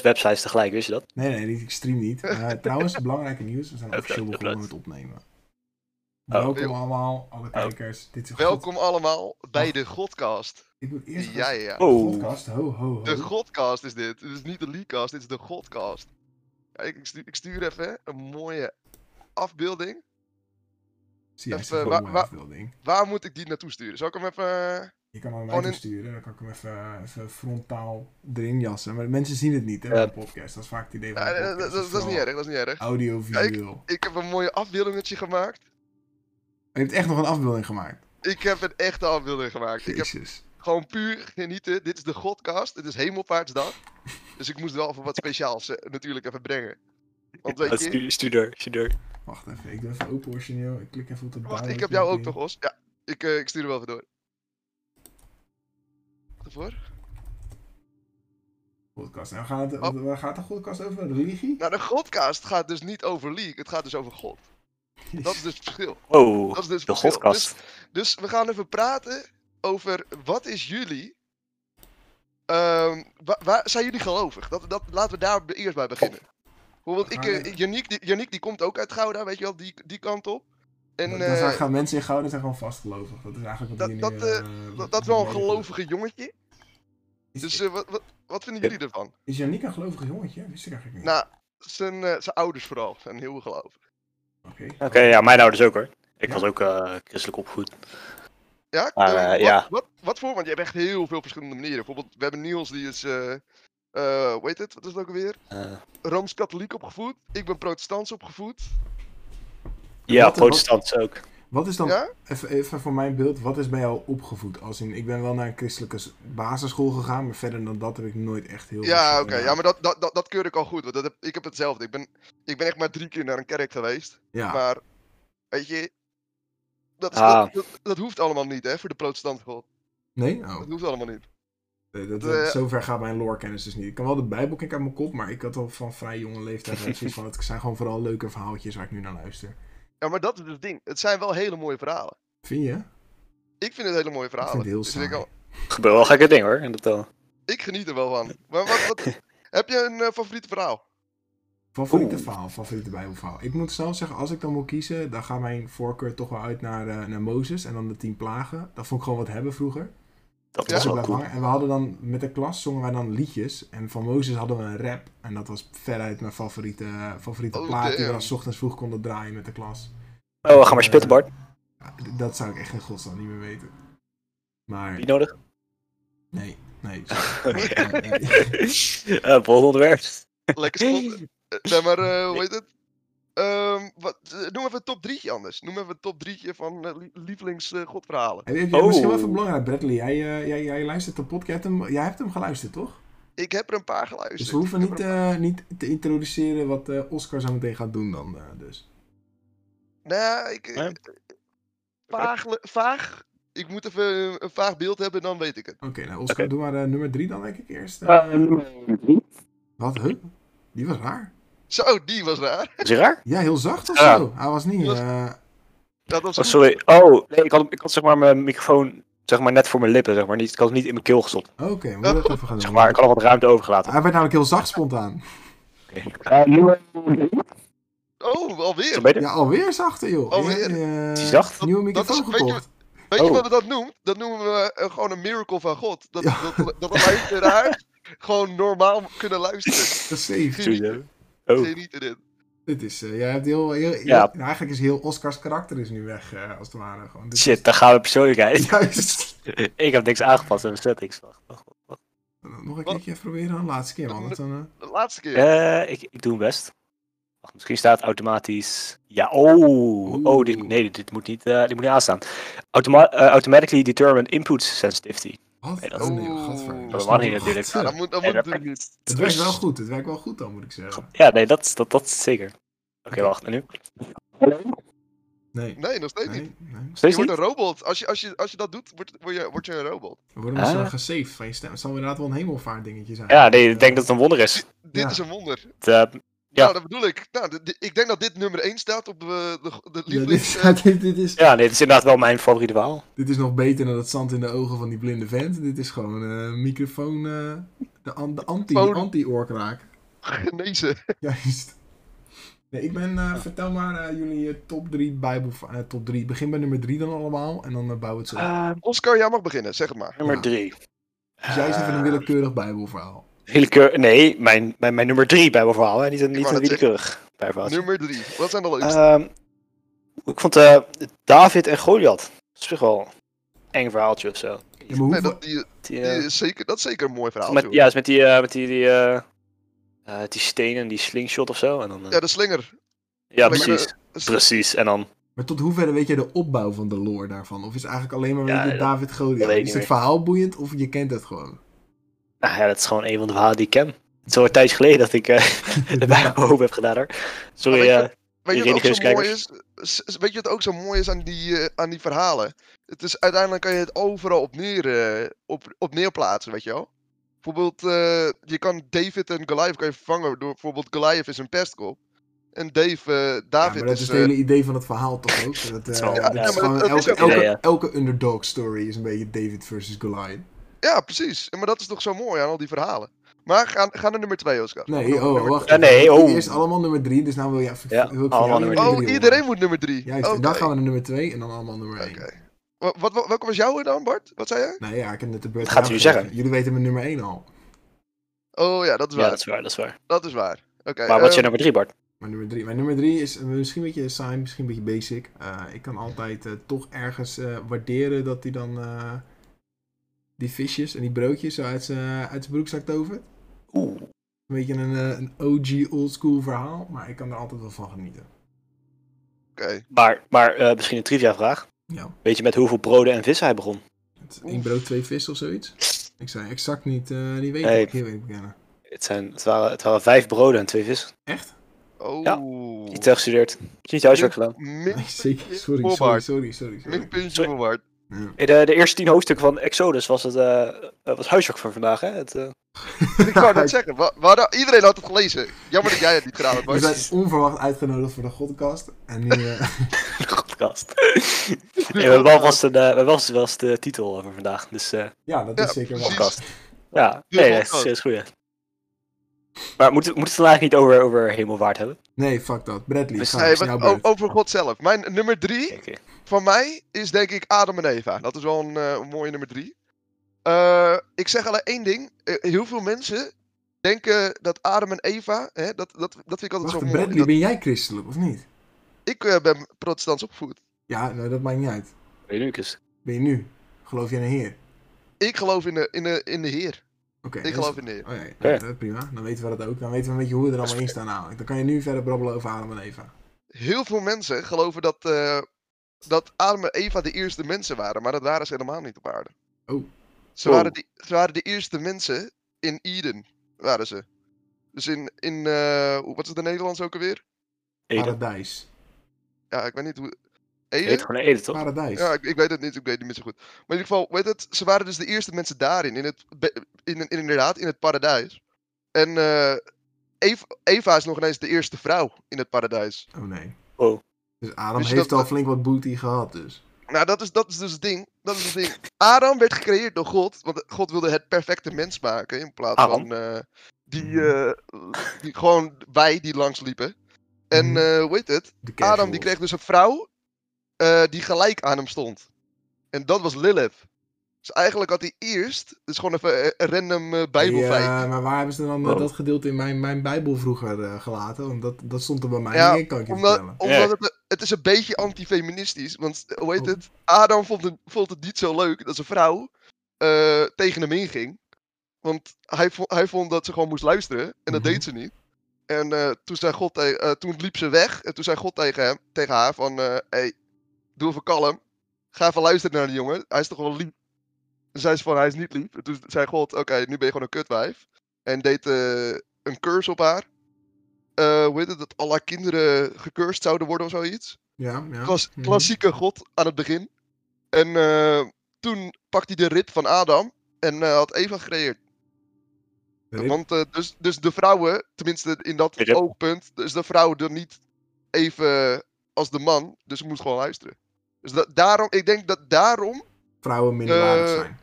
websites tegelijk, wist je dat? Nee, nee, ik stream niet. Eh, trouwens, belangrijke nieuws. We zijn officieel oké, begonnen met opnemen. Oh. Welkom allemaal, alle kijkers. Dit is god- Welkom allemaal bij de Godcast. Ik moet eerst Ja, ja, ja. Oh. podcast. Ho, ho, ho. De Godcast is dit. Het is niet de Leakcast, dit is de Godcast. Kijk, ik stuur, ik stuur even een mooie afbeelding. Zie jij even, zo'n wa- mooie wa- afbeelding? Waar moet ik die naartoe sturen? Zal ik hem even... Je kan hem mij in- sturen, dan kan ik hem even, even frontaal erin jassen. Maar mensen zien het niet, hè, Ja. bij een podcast. Dat is vaak het idee van Ja, een eh, dat, dat, dat is niet erg, dat is niet erg. Audiovisueel. Ik heb een mooie afbeeldingetje gemaakt. Je hebt echt nog een afbeelding gemaakt. Ik heb een echte afbeelding gemaakt. Ik heb gewoon puur genieten. Dit is de Godcast. Het is Hemelvaartsdag. Dus ik moest wel even wat speciaals eh, natuurlijk even brengen. Want weet je... Stuur, stuur door, stuur door. Wacht even, ik doe even open origineel. Ik klik even op de Wacht, ik heb jou ook nog, Os. Ja, ik, eh, ik stuur er wel even door. Ervoor. Podcast. En gaat, het, Oh. waar gaat de podcast over? Religie? Nou, de Godcast gaat dus niet over League, het gaat dus over God. Dat is dus het verschil. Oh, Dat is dus het de verschil. godkast. Dus we gaan even praten over wat is jullie. ehm, wa- waar zijn jullie gelovig? Dat, dat, laten we daar eerst bij beginnen. Bijvoorbeeld, ik, eh, Yannick, die, Yannick die komt ook uit Gouda, weet je wel, die, die kant op. En dat, eh, dat zijn gaan mensen in Gouden zijn gewoon vastgelovig. Dat is eigenlijk wat Dat- dat, nu, eh, eh, dat, wat- dat is wel een gelovige jongetje. Is, Dus eh, wat, wat, wat vinden jullie ervan? is Yannick een gelovig jongetje? Wist ik eigenlijk niet. Nou, zijn, eh, zijn ouders vooral zijn heel gelovig. Oké. Oké, ja, mijn ouders ook hoor. Ik Ja? was ook eh, christelijk opgevoed. Ja? Maar, eh, eh, wat, ja. Wat, wat voor? Want je hebt echt heel veel verschillende manieren. Bijvoorbeeld, we hebben Niels, die is, eh eh, hoe heet het? Wat is het ook alweer? Eh, Rooms-katholiek opgevoed. Ik ben protestants opgevoed. Ja, protestants ook. Wat is dan, Ja? even, even voor mijn beeld, wat is bij jou opgevoed? Als in, ik ben wel naar een christelijke basisschool gegaan, maar verder dan dat heb ik nooit echt heel Ja, veel oké. gedaan. Ja, maar dat, dat, dat, dat keur ik al goed. Want dat heb, ik heb hetzelfde. Ik ben, ik ben echt maar drie keer naar een kerk geweest. Ja, Maar, weet je... Dat, is, Ah. dat, dat, dat hoeft allemaal niet, hè, voor de protestante God. nee? Oh, Dat hoeft allemaal niet. eh, dat, eh, zover gaat mijn lorekennis dus niet. Ik kan wel de Bijbel kijken uit mijn kop, maar ik had al van vrij jonge leeftijd zoiets van, het zijn gewoon vooral leuke verhaaltjes waar ik nu naar luister. Ja, maar dat is het ding. Het zijn wel hele mooie verhalen. Vind je? Ik vind het hele mooie verhalen. het heel Dus ik, al- Gebeurt wel gekke dingen hoor, in dat wel. ik geniet er wel van. Maar wat, wat, heb je een eh, favoriete verhaal? Favoriete Oeh. verhaal, favoriete Bijbelverhaal. Ik moet zelf zeggen, als ik dan moet kiezen, dan gaat mijn voorkeur toch wel uit naar, eh, naar Mozes en dan de tien plagen. Dat vond ik gewoon wat hebben vroeger. Dat Ja? was wel cool. En we hadden dan met de klas zongen wij dan liedjes. En van Mozes hadden we een rap. En dat was veruit mijn favoriete, favoriete Oh, plaat die we dan 's ochtends vroeg konden draaien met de klas. Oh, ga maar spitten Bart. Dat zou ik echt in godsnaam niet meer weten. Maar Wie nodig? nee, nee. Oké. Nee, nee. Eh, volgende onderwerp. Lekker spot. Eh, nee, maar eh, hoe heet het? Ehm, wat, eh, noem even een top drietje anders. Noem even een top drietje van eh, li- lievelings eh, godverhalen. Heb je- Misschien wel Oh. even belangrijk, Bradley. Jij, eh, jij, jij luistert de podcast. Jij hebt, hem, jij hebt hem geluisterd, toch? Ik heb er een paar geluisterd. Dus we hoeven niet, eh, niet te introduceren wat eh, Oscar zo meteen gaat doen dan. eh, dus. Nee, ik... eh, vaag, vaag. Ik moet even een, een vaag beeld hebben, dan weet ik het. Oké, nou Oscar, doe maar eh, nummer drie dan denk ik eerst. eh. Wat? Huh? Die was raar. Zo, die was raar. Is hij raar? Ja, heel zacht of Ja. zo. Hij was niet... Was- eh, Dat was Oh, sorry. Oh, nee, ik had, ik had zeg maar mijn microfoon zeg maar, net voor mijn lippen, zeg maar. Niet, ik had hem niet in mijn keel gestopt. Oké, moet dat even gaan doen. Zeg maar, ik had al wat ruimte overgelaten. Hij werd namelijk heel zacht spontaan. Oh, alweer. Zo beter? Ja, alweer zachter, joh. Alweer? Ja, Is hij zacht? Nieuwe Dat is- microfoon weet je gekocht. Weet je Oh. wat we dat noemen? Dat noemen we eh, gewoon een miracle van God. Dat, Ja. dat, dat een luisteraar gewoon normaal kunnen luisteren. Dat is safe. Sowieso. Oh. Geniet erin. Dit is, eh, jij hebt heel, heel, heel- Ja. eigenlijk is heel Oscars karakter is nu weg, eh, als het ware. Gewoon. Dit Shit, daar gaan we persoonlijkheid. is- Juist. ik heb niks aangepast in de settings. Wacht, wacht, wacht. Nog een keertje even proberen dan, laatste keer, man. Dan, eh, De laatste keer. Eh, ik, ik doe mijn best. Wacht, misschien staat automatisch. Ja, oh. Oh, dit, nee, dit, dit moet niet, eh, dit moet niet aanstaan. Automa automatically determine input sensitivity. Wat? Nee, dat oh nee, gadver. Dat niet natuurlijk. Ja, dat moet, dat Nee, moet dat natuurlijk werkt niet. Het werkt wel goed, het werkt wel goed dan, moet ik zeggen. Ja, nee, dat, dat, dat is zeker. Oké, wacht. En nu? Nee. Nee, nog steeds niet. Nee. Je wordt een robot. Als je, als je, als je dat doet, word, word, je, word je een robot. We worden Ah. uh, gesaved van je stem. Het zal inderdaad wel een hemelvaart dingetje zijn. Ja, nee, ik denk dat het een wonder is. Dit Ja. is een wonder. Ja. Nou, dat bedoel ik. Nou, de- de- ik denk dat dit nummer 1 staat op de, de, de Ja, dit, eh, dit, dit, is, ja, nee, het is inderdaad wel mijn favoriete verhaal. dit is nog beter dan het zand in de ogen van die blinde vent. Dit is gewoon een microfoon, eh, de, an- de anti- anti-oorkraak. genezen. Juist. Nee, ik ben, eh, vertel maar eh, jullie eh, top 3 Bijbel, eh, top 3. Begin bij nummer 3 dan allemaal en dan uh, bouw het zo. op. Ehm, Oscar, jij mag beginnen, zeg het maar. nummer Ja. 3. dus jij zit even een willekeurig Bijbelverhaal. Willekeur... Nee, mijn, mijn, mijn nummer 3 bijbelverhaal. Hè? Niet een, niet een willekeurig. Nummer 3. Wat zijn de leukste? Ehm, ik vond eh, David en Goliath. Dat is toch wel een eng verhaaltje of zo. Ja, nee, dat, die, Die, die eh, is zeker, dat is zeker een mooi verhaal. met, ja, is met die, eh, met die, die, eh, eh, die stenen, die slingshot of zo. En dan, Ja, de slinger. ja, maar, precies. Precies. En dan maar tot hoeverre weet jij de opbouw van de lore daarvan? Of is het eigenlijk alleen maar Ja, weet je, dat- David Goliath? Is het verhaal boeiend of je kent het gewoon? Nou ja, dat is gewoon een van de verhalen die ik ken. Het is al een tijdje geleden dat ik eh de Bijbel open heb gedaan hoor. Sorry, weet je- eh, Weet je wat ook zo mooi is? Weet je wat ook zo mooi is aan die, eh, aan die verhalen? Het is uiteindelijk kan je het overal op neer, eh, op, op neerplaatsen, weet je wel? Bijvoorbeeld, eh, je kan David en Goliath kan je vervangen door bijvoorbeeld Goliath is een pestkop. En Dave, eh, Ja, David maar dat is is... het hele idee van het verhaal toch ook? Dat, is eh, dat ja, is gewoon dat- dat is elke underdog story is een beetje David versus Goliath. Ja, precies. Maar dat is toch zo mooi aan al die verhalen. Maar ga, ga naar nummer 2, Oscar. Nee, oh, nummer wacht. Ja, nee, oh. Eerst allemaal nummer 3, dus nou wil, je, Ja, wil ik allemaal nummer Oh, drie horen. iedereen moet nummer 3. Juist, en dan gaan we naar nummer 2 en dan allemaal nummer 1. Oké. Wa- Wat, wat, welke was jouw dan, Bart? Wat zei jij? Nee, ja, ik heb net de beurt Wat gaat u zeggen? Jullie weten mijn nummer 1 al. Oh ja, dat is ja, waar. dat is waar, dat is waar. Dat is waar. Oké. Maar wat is je ehm, nummer 3, Bart? Mijn nummer 3. Mijn nummer 3 is misschien een beetje saai, misschien een beetje basic. Eh, ik kan altijd eh, toch ergens eh, waarderen dat hij dan eh, die visjes en die broodjes zo uit zijn uit zijn broekzak tovert. Oeh. Een beetje een, eh, een OG oldschool verhaal, maar ik kan er altijd wel van genieten. Oké. Maar, maar eh, misschien een trivia vraag. Ja, Weet je met hoeveel broden en vissen hij begon? het één brood, twee vis of zoiets. Ik zei exact niet, eh niet weten. Nee. ik hier weet ik bekennen. Het, zijn, het, waren, het waren vijf broden en twee vissen. Echt? Oh. Ja, Niet uh, gestudeerd. Heb je niet je huiswerk gedaan? Min, Nee, zeker. Sorry, sorry, sorry, sorry. sorry. min puntje Sorry. voor Bart. Ja. In de, de eerste tien hoofdstukken van Exodus was het eh, eh, was huiswerk voor vandaag. Hè? Het, eh, Ik wou net zeggen, we, we hadden- iedereen had het gelezen. Jammer dat jij het niet gedaan hebt, We zijn onverwacht uitgenodigd voor de godcast. En nu... eh, de podcast. Nee, we hebben een, eh, we wel eens de titel voor vandaag. Dus eh, ja, dat is Ja, zeker wel. podcast. Ja, nee, dat is, is goed. Maar moeten we moeten het vandaag niet over, over hemelwaard hebben? Nee, fuck dat. Bradley, Dus- ga, Nee, over God zelf. Mijn nummer drie. Van mij is denk ik Adam en Eva. Dat is wel een, eh, een mooie nummer drie. Eh, ik zeg alleen één ding. Eh, heel veel mensen denken dat Adam en Eva, hè, dat, dat, dat vind ik altijd Wacht, zo mooi. Bradley, Dat- ben jij christelijk of niet? ik ben protestants opgevoed. Ja, nou, dat maakt niet uit. Weet je, Lucas? Ben je nu? Geloof je in een heer? Ik geloof in de, in de, in de Heer. Oké. Ik geloof is- in de Heer. Oh ja, ja, Oké. dat is prima. Dan weten we dat ook. Dan weten we een beetje hoe we er allemaal in staan namelijk. Dan kan je nu verder brabbelen over Adam en Eva. Heel veel mensen geloven dat, eh, dat Adam en Eva de eerste mensen waren, maar dat waren ze helemaal niet op aarde. Oh. Ze, Oh. waren, de, ze waren de eerste mensen in Eden, waren ze. Dus in, in eh, hoe- wat is de Nederlands ook alweer? Eden. Paradijs. Ja, ik weet niet hoe... Je heet Eden? gewoon Eden, toch? Paradijs. Ja, ik, ik weet het niet, ik weet het niet zo goed. Maar in ieder geval, weet het, ze waren dus de eerste mensen daarin, in het, in, in, inderdaad, in het paradijs. En eh, Eva, Eva is nog ineens de eerste vrouw in het paradijs. Oh nee. Oh. Dus Adam je heeft dat- al flink wat booty gehad dus. Nou, dat is, dat is dus het ding. Dat is het ding. Adam werd gecreëerd door God, want God wilde het perfecte mens maken in plaats Adam? van eh, die, eh, die gewoon wij die langs liepen. En eh hoe heet het? Adam die kreeg dus een vrouw eh, die gelijk aan hem stond. En dat was Lilith. Dus eigenlijk had hij eerst, dus gewoon even eh, een random eh, bijbelfeit. Ja, maar waar hebben ze dan eh, Oh. dat gedeelte in mijn, mijn bijbel vroeger eh, gelaten? Want dat, dat stond er bij mij Ja, niet in, kan ik je Omdat, vertellen. omdat het, het is een beetje antifeministisch. Want hoe heet Oh. het? Adam vond het, vond het niet zo leuk dat zijn vrouw eh, tegen hem inging. Want hij, vo- hij vond dat ze gewoon moest luisteren. En dat Mhm. deed ze niet. En eh, toen, zei God eh, toen liep ze weg. En toen zei God tegen, hem, tegen haar van... eh hey, doe even kalm. Ga even luisteren naar die jongen. Hij is toch wel lief. Toen zei ze van, hij is niet lief. En toen zei God, oké, nu ben je gewoon een kutwijf. En deed eh, een curse op haar. Eh, hoe heet het? Dat alle kinderen gecurst zouden worden of zoiets. Ja, ja. Klas- Mhm. Klassieke God aan het begin. En eh, toen pakte hij de rib van Adam en eh, had Eva gecreëerd. Rip. Want dus, dus de vrouwen, tenminste in dat Rip. oogpunt, dus de vrouw er niet even als de man. Dus ze moest gewoon luisteren. Dus da- daarom, ik denk dat daarom. Vrouwen minderwaardig Eh. zijn.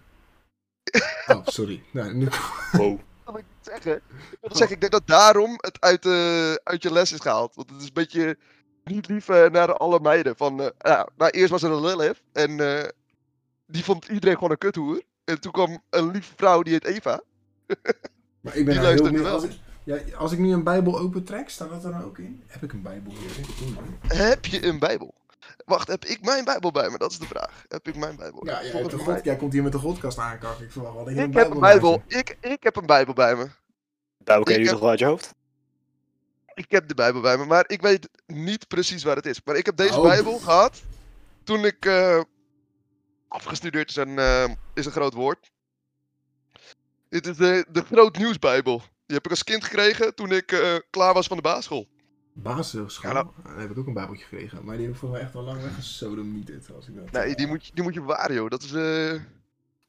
Oh, sorry. Nou, nu... Wow. wil ik niet zeggen. Ik wil zeggen, ik denk dat daarom het uit, eh, uit je les is gehaald. Want het is een beetje niet lief eh, naar alle meiden. Van, eh, ja, nou, eerst was er een Lilith en eh, die vond iedereen gewoon een kuthoer. En toen kwam een lieve vrouw, die heet Eva. Maar ik ben Die nou heel wel. Als ik, ja, als ik nu een Bijbel opentrek, staat dat er dan ook in? Heb ik een Bijbel hier? Heb je een Bijbel? Wacht, heb ik mijn Bijbel bij me? Dat is de vraag. Heb ik mijn Bijbel? Ja, jij, de God, jij komt hier met de godkast aankakken. Ik verwacht wel Ik een heb een Bijbel Bijbel. Ik, ik heb een Bijbel bij me. Bijbel ken je Ik toch wel uit je hoofd? Ik heb de Bijbel bij me, maar ik weet niet precies waar het is. Maar ik heb deze Oh. Bijbel gehad toen ik eh, afgestudeerd is een, eh, is een groot woord. Dit is de, de Groot Nieuwsbijbel. Die heb ik als kind gekregen toen ik eh, klaar was van de basisschool. Basisschool? Ja, nou- Daar heb ik ook een Bijbeltje gekregen. Maar die heb ik mij echt al lang weggesodemieterd. Als ik dat... Nee, die moet, je- die moet je bewaren, joh. Dat is, eh, dat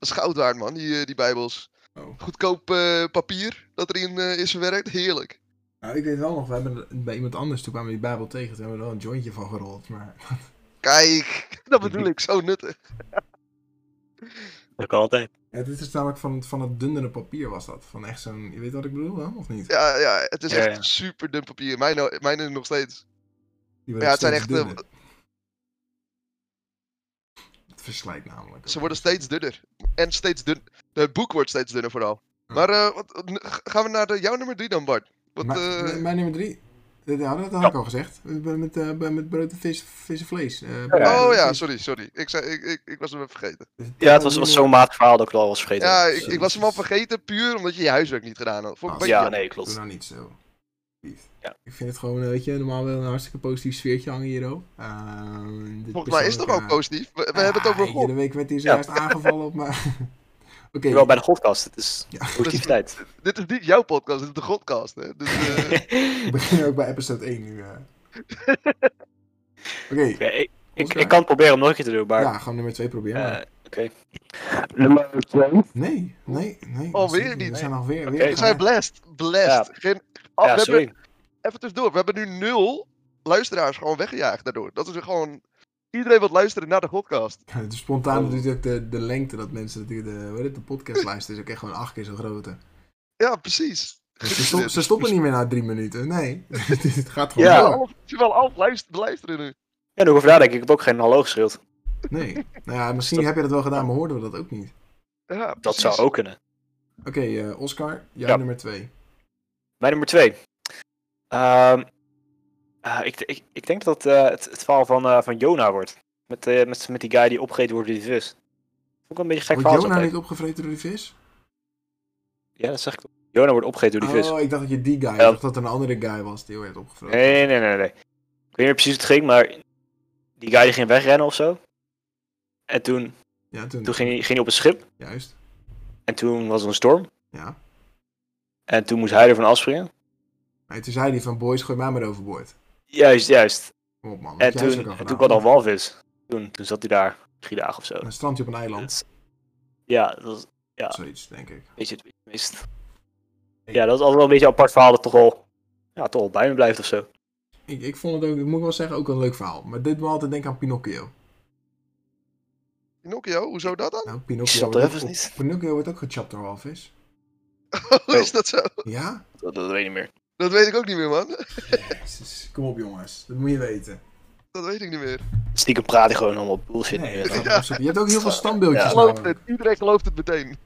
is goud waard, man, die, eh, die Bijbels. Oh. Goedkoop eh, papier dat erin is verwerkt. Heerlijk. Nou, ik weet wel nog, we hebben bij iemand anders, toen kwamen we die Bijbel tegen. Toen hebben we er wel een jointje van gerold. Maar Kijk, dat bedoel ik. Zo nuttig. Dat kan altijd. ja, dit is namelijk van, van het dunnere papier was dat. Van echt zo'n, je weet wat ik bedoel dan, of niet? Ja, ja het is Ja, echt ja. super dun papier. Mijn, mijn is nog steeds. Ja, het zijn echt, eh, dunner. Het verslijt namelijk. Ze worden steeds dunner. En steeds dun. Het boek wordt steeds dunner vooral. Ja. Maar eh, wat, gaan we naar de, jouw nummer 3 dan, Bart? Wat, Maar, eh, mijn nummer drie. Dat, ja, dat had Ja. ik al gezegd. Met, met, eh, met brood en vis, vis en vlees. Eh, ja. oh ja, vis. sorry, sorry. Ik, zei, ik, ik, ik was hem even vergeten. Dus Ja, het was, was zo'n matig verhaal dat ik het al was vergeten. Ja, ik, ik was hem al vergeten puur omdat je je huiswerk niet gedaan had. Vond ik een Ah, beetje ja, jammer. nee, Doe klopt. nou niet zo. Lief. Ja. Ik vind het gewoon, eh, weet je, normaal wel een hartstikke positief sfeertje hangen hier ook. Uh, Volgens mij is het toch ook positief? We, we hebben het over God. De week werd hij zojuist aangevallen op maar. Oké, Wel bij de godkast, het is Ja. positiviteit. Dit is niet jouw podcast, dit is de Godcast. Hè? Dus, eh, we beginnen ook bij episode 1 nu. eh. Oké, ik, ik, Oscar? ik kan het proberen om nog een keer te doen, maar... ja, gewoon nummer 2 proberen. eh. Oké. Nummer 2. Nee, nee, nee. Alweer dat is niet. We zijn alweer Oké. weer. we zijn blessed. Blessed. Ja. Geen, oh, Ja, we sorry. hebben, even tussendoor. We hebben nu nul luisteraars gewoon weggejaagd daardoor. Dat is er gewoon... Iedereen wat luisteren naar de podcast. Ja, het is spontaan Oh. natuurlijk de, de lengte dat mensen natuurlijk de, hoe heet het, de podcast luisteren is ook echt gewoon acht keer zo groot. Ja, precies. Dus ze, stop- ze stoppen niet meer na drie minuten. Nee, het gaat gewoon Ja. Half, je wel half luisteren, beluisteren nu. Ja, nu over nadenken. Ik heb ook geen hallo geschreeuwd. Nee. Nou ja, misschien heb je dat wel gedaan, maar hoorden we dat ook niet. Ja, Dat precies. zou ook kunnen. Oké, eh, Oscar, jij Ja. nummer twee. Mijn nummer 2. ik, ik, ik denk dat eh, het, het verhaal van, eh, van Jona wordt. Met, eh, met, met die guy die opgegeten wordt door die vis. Vond ik wel een beetje gek Wordt verhaal. Jona niet opgevreten door die vis? Ja, dat zeg ik. Jona wordt opgegeten door die vis. Oh, ik dacht dat je die guy, ik dacht dat er een andere guy was die werd opgevreten. Nee, nee, nee, nee. Ik weet niet meer precies hoe het ging, maar die guy die ging wegrennen of zo. En toen, Ja, toen, toen ging, hij, ging hij op een schip. Juist, En toen was er een storm. ja. En toen moest hij ervan afspringen. En toen zei hij van, boys, gooi mij maar overboord. Juist, juist. Op man. En toen, ook al en gedaan, toen kwam dan walvis. Toen, toen zat hij daar drie dagen of zo. Een strandje op een eiland, Dus- ja, dat was ja. zoiets, denk ik. een beetje het meest. Ja, dat is altijd wel een beetje een apart verhaal dat toch wel, ja, toch bij me blijft of zo. Ik, ik vond het ook, ik moet wel zeggen, ook een leuk verhaal. Maar dit me altijd denken aan Pinocchio. Pinocchio, hoezo dat dan? Nou, Pinocchio, wordt ook, niet. Pinocchio wordt ook gechapt door walvis. Hoe is dat zo? Ja? Dat, dat weet ik niet meer. Dat weet ik ook niet meer, man. Jezus, kom op jongens, dat moet je weten. Dat weet ik niet meer. Stiekem praat hij gewoon allemaal bullshit. Nee. Je hebt ook heel veel standbeeldjes Ja. Gelooft het. Iedereen gelooft het meteen.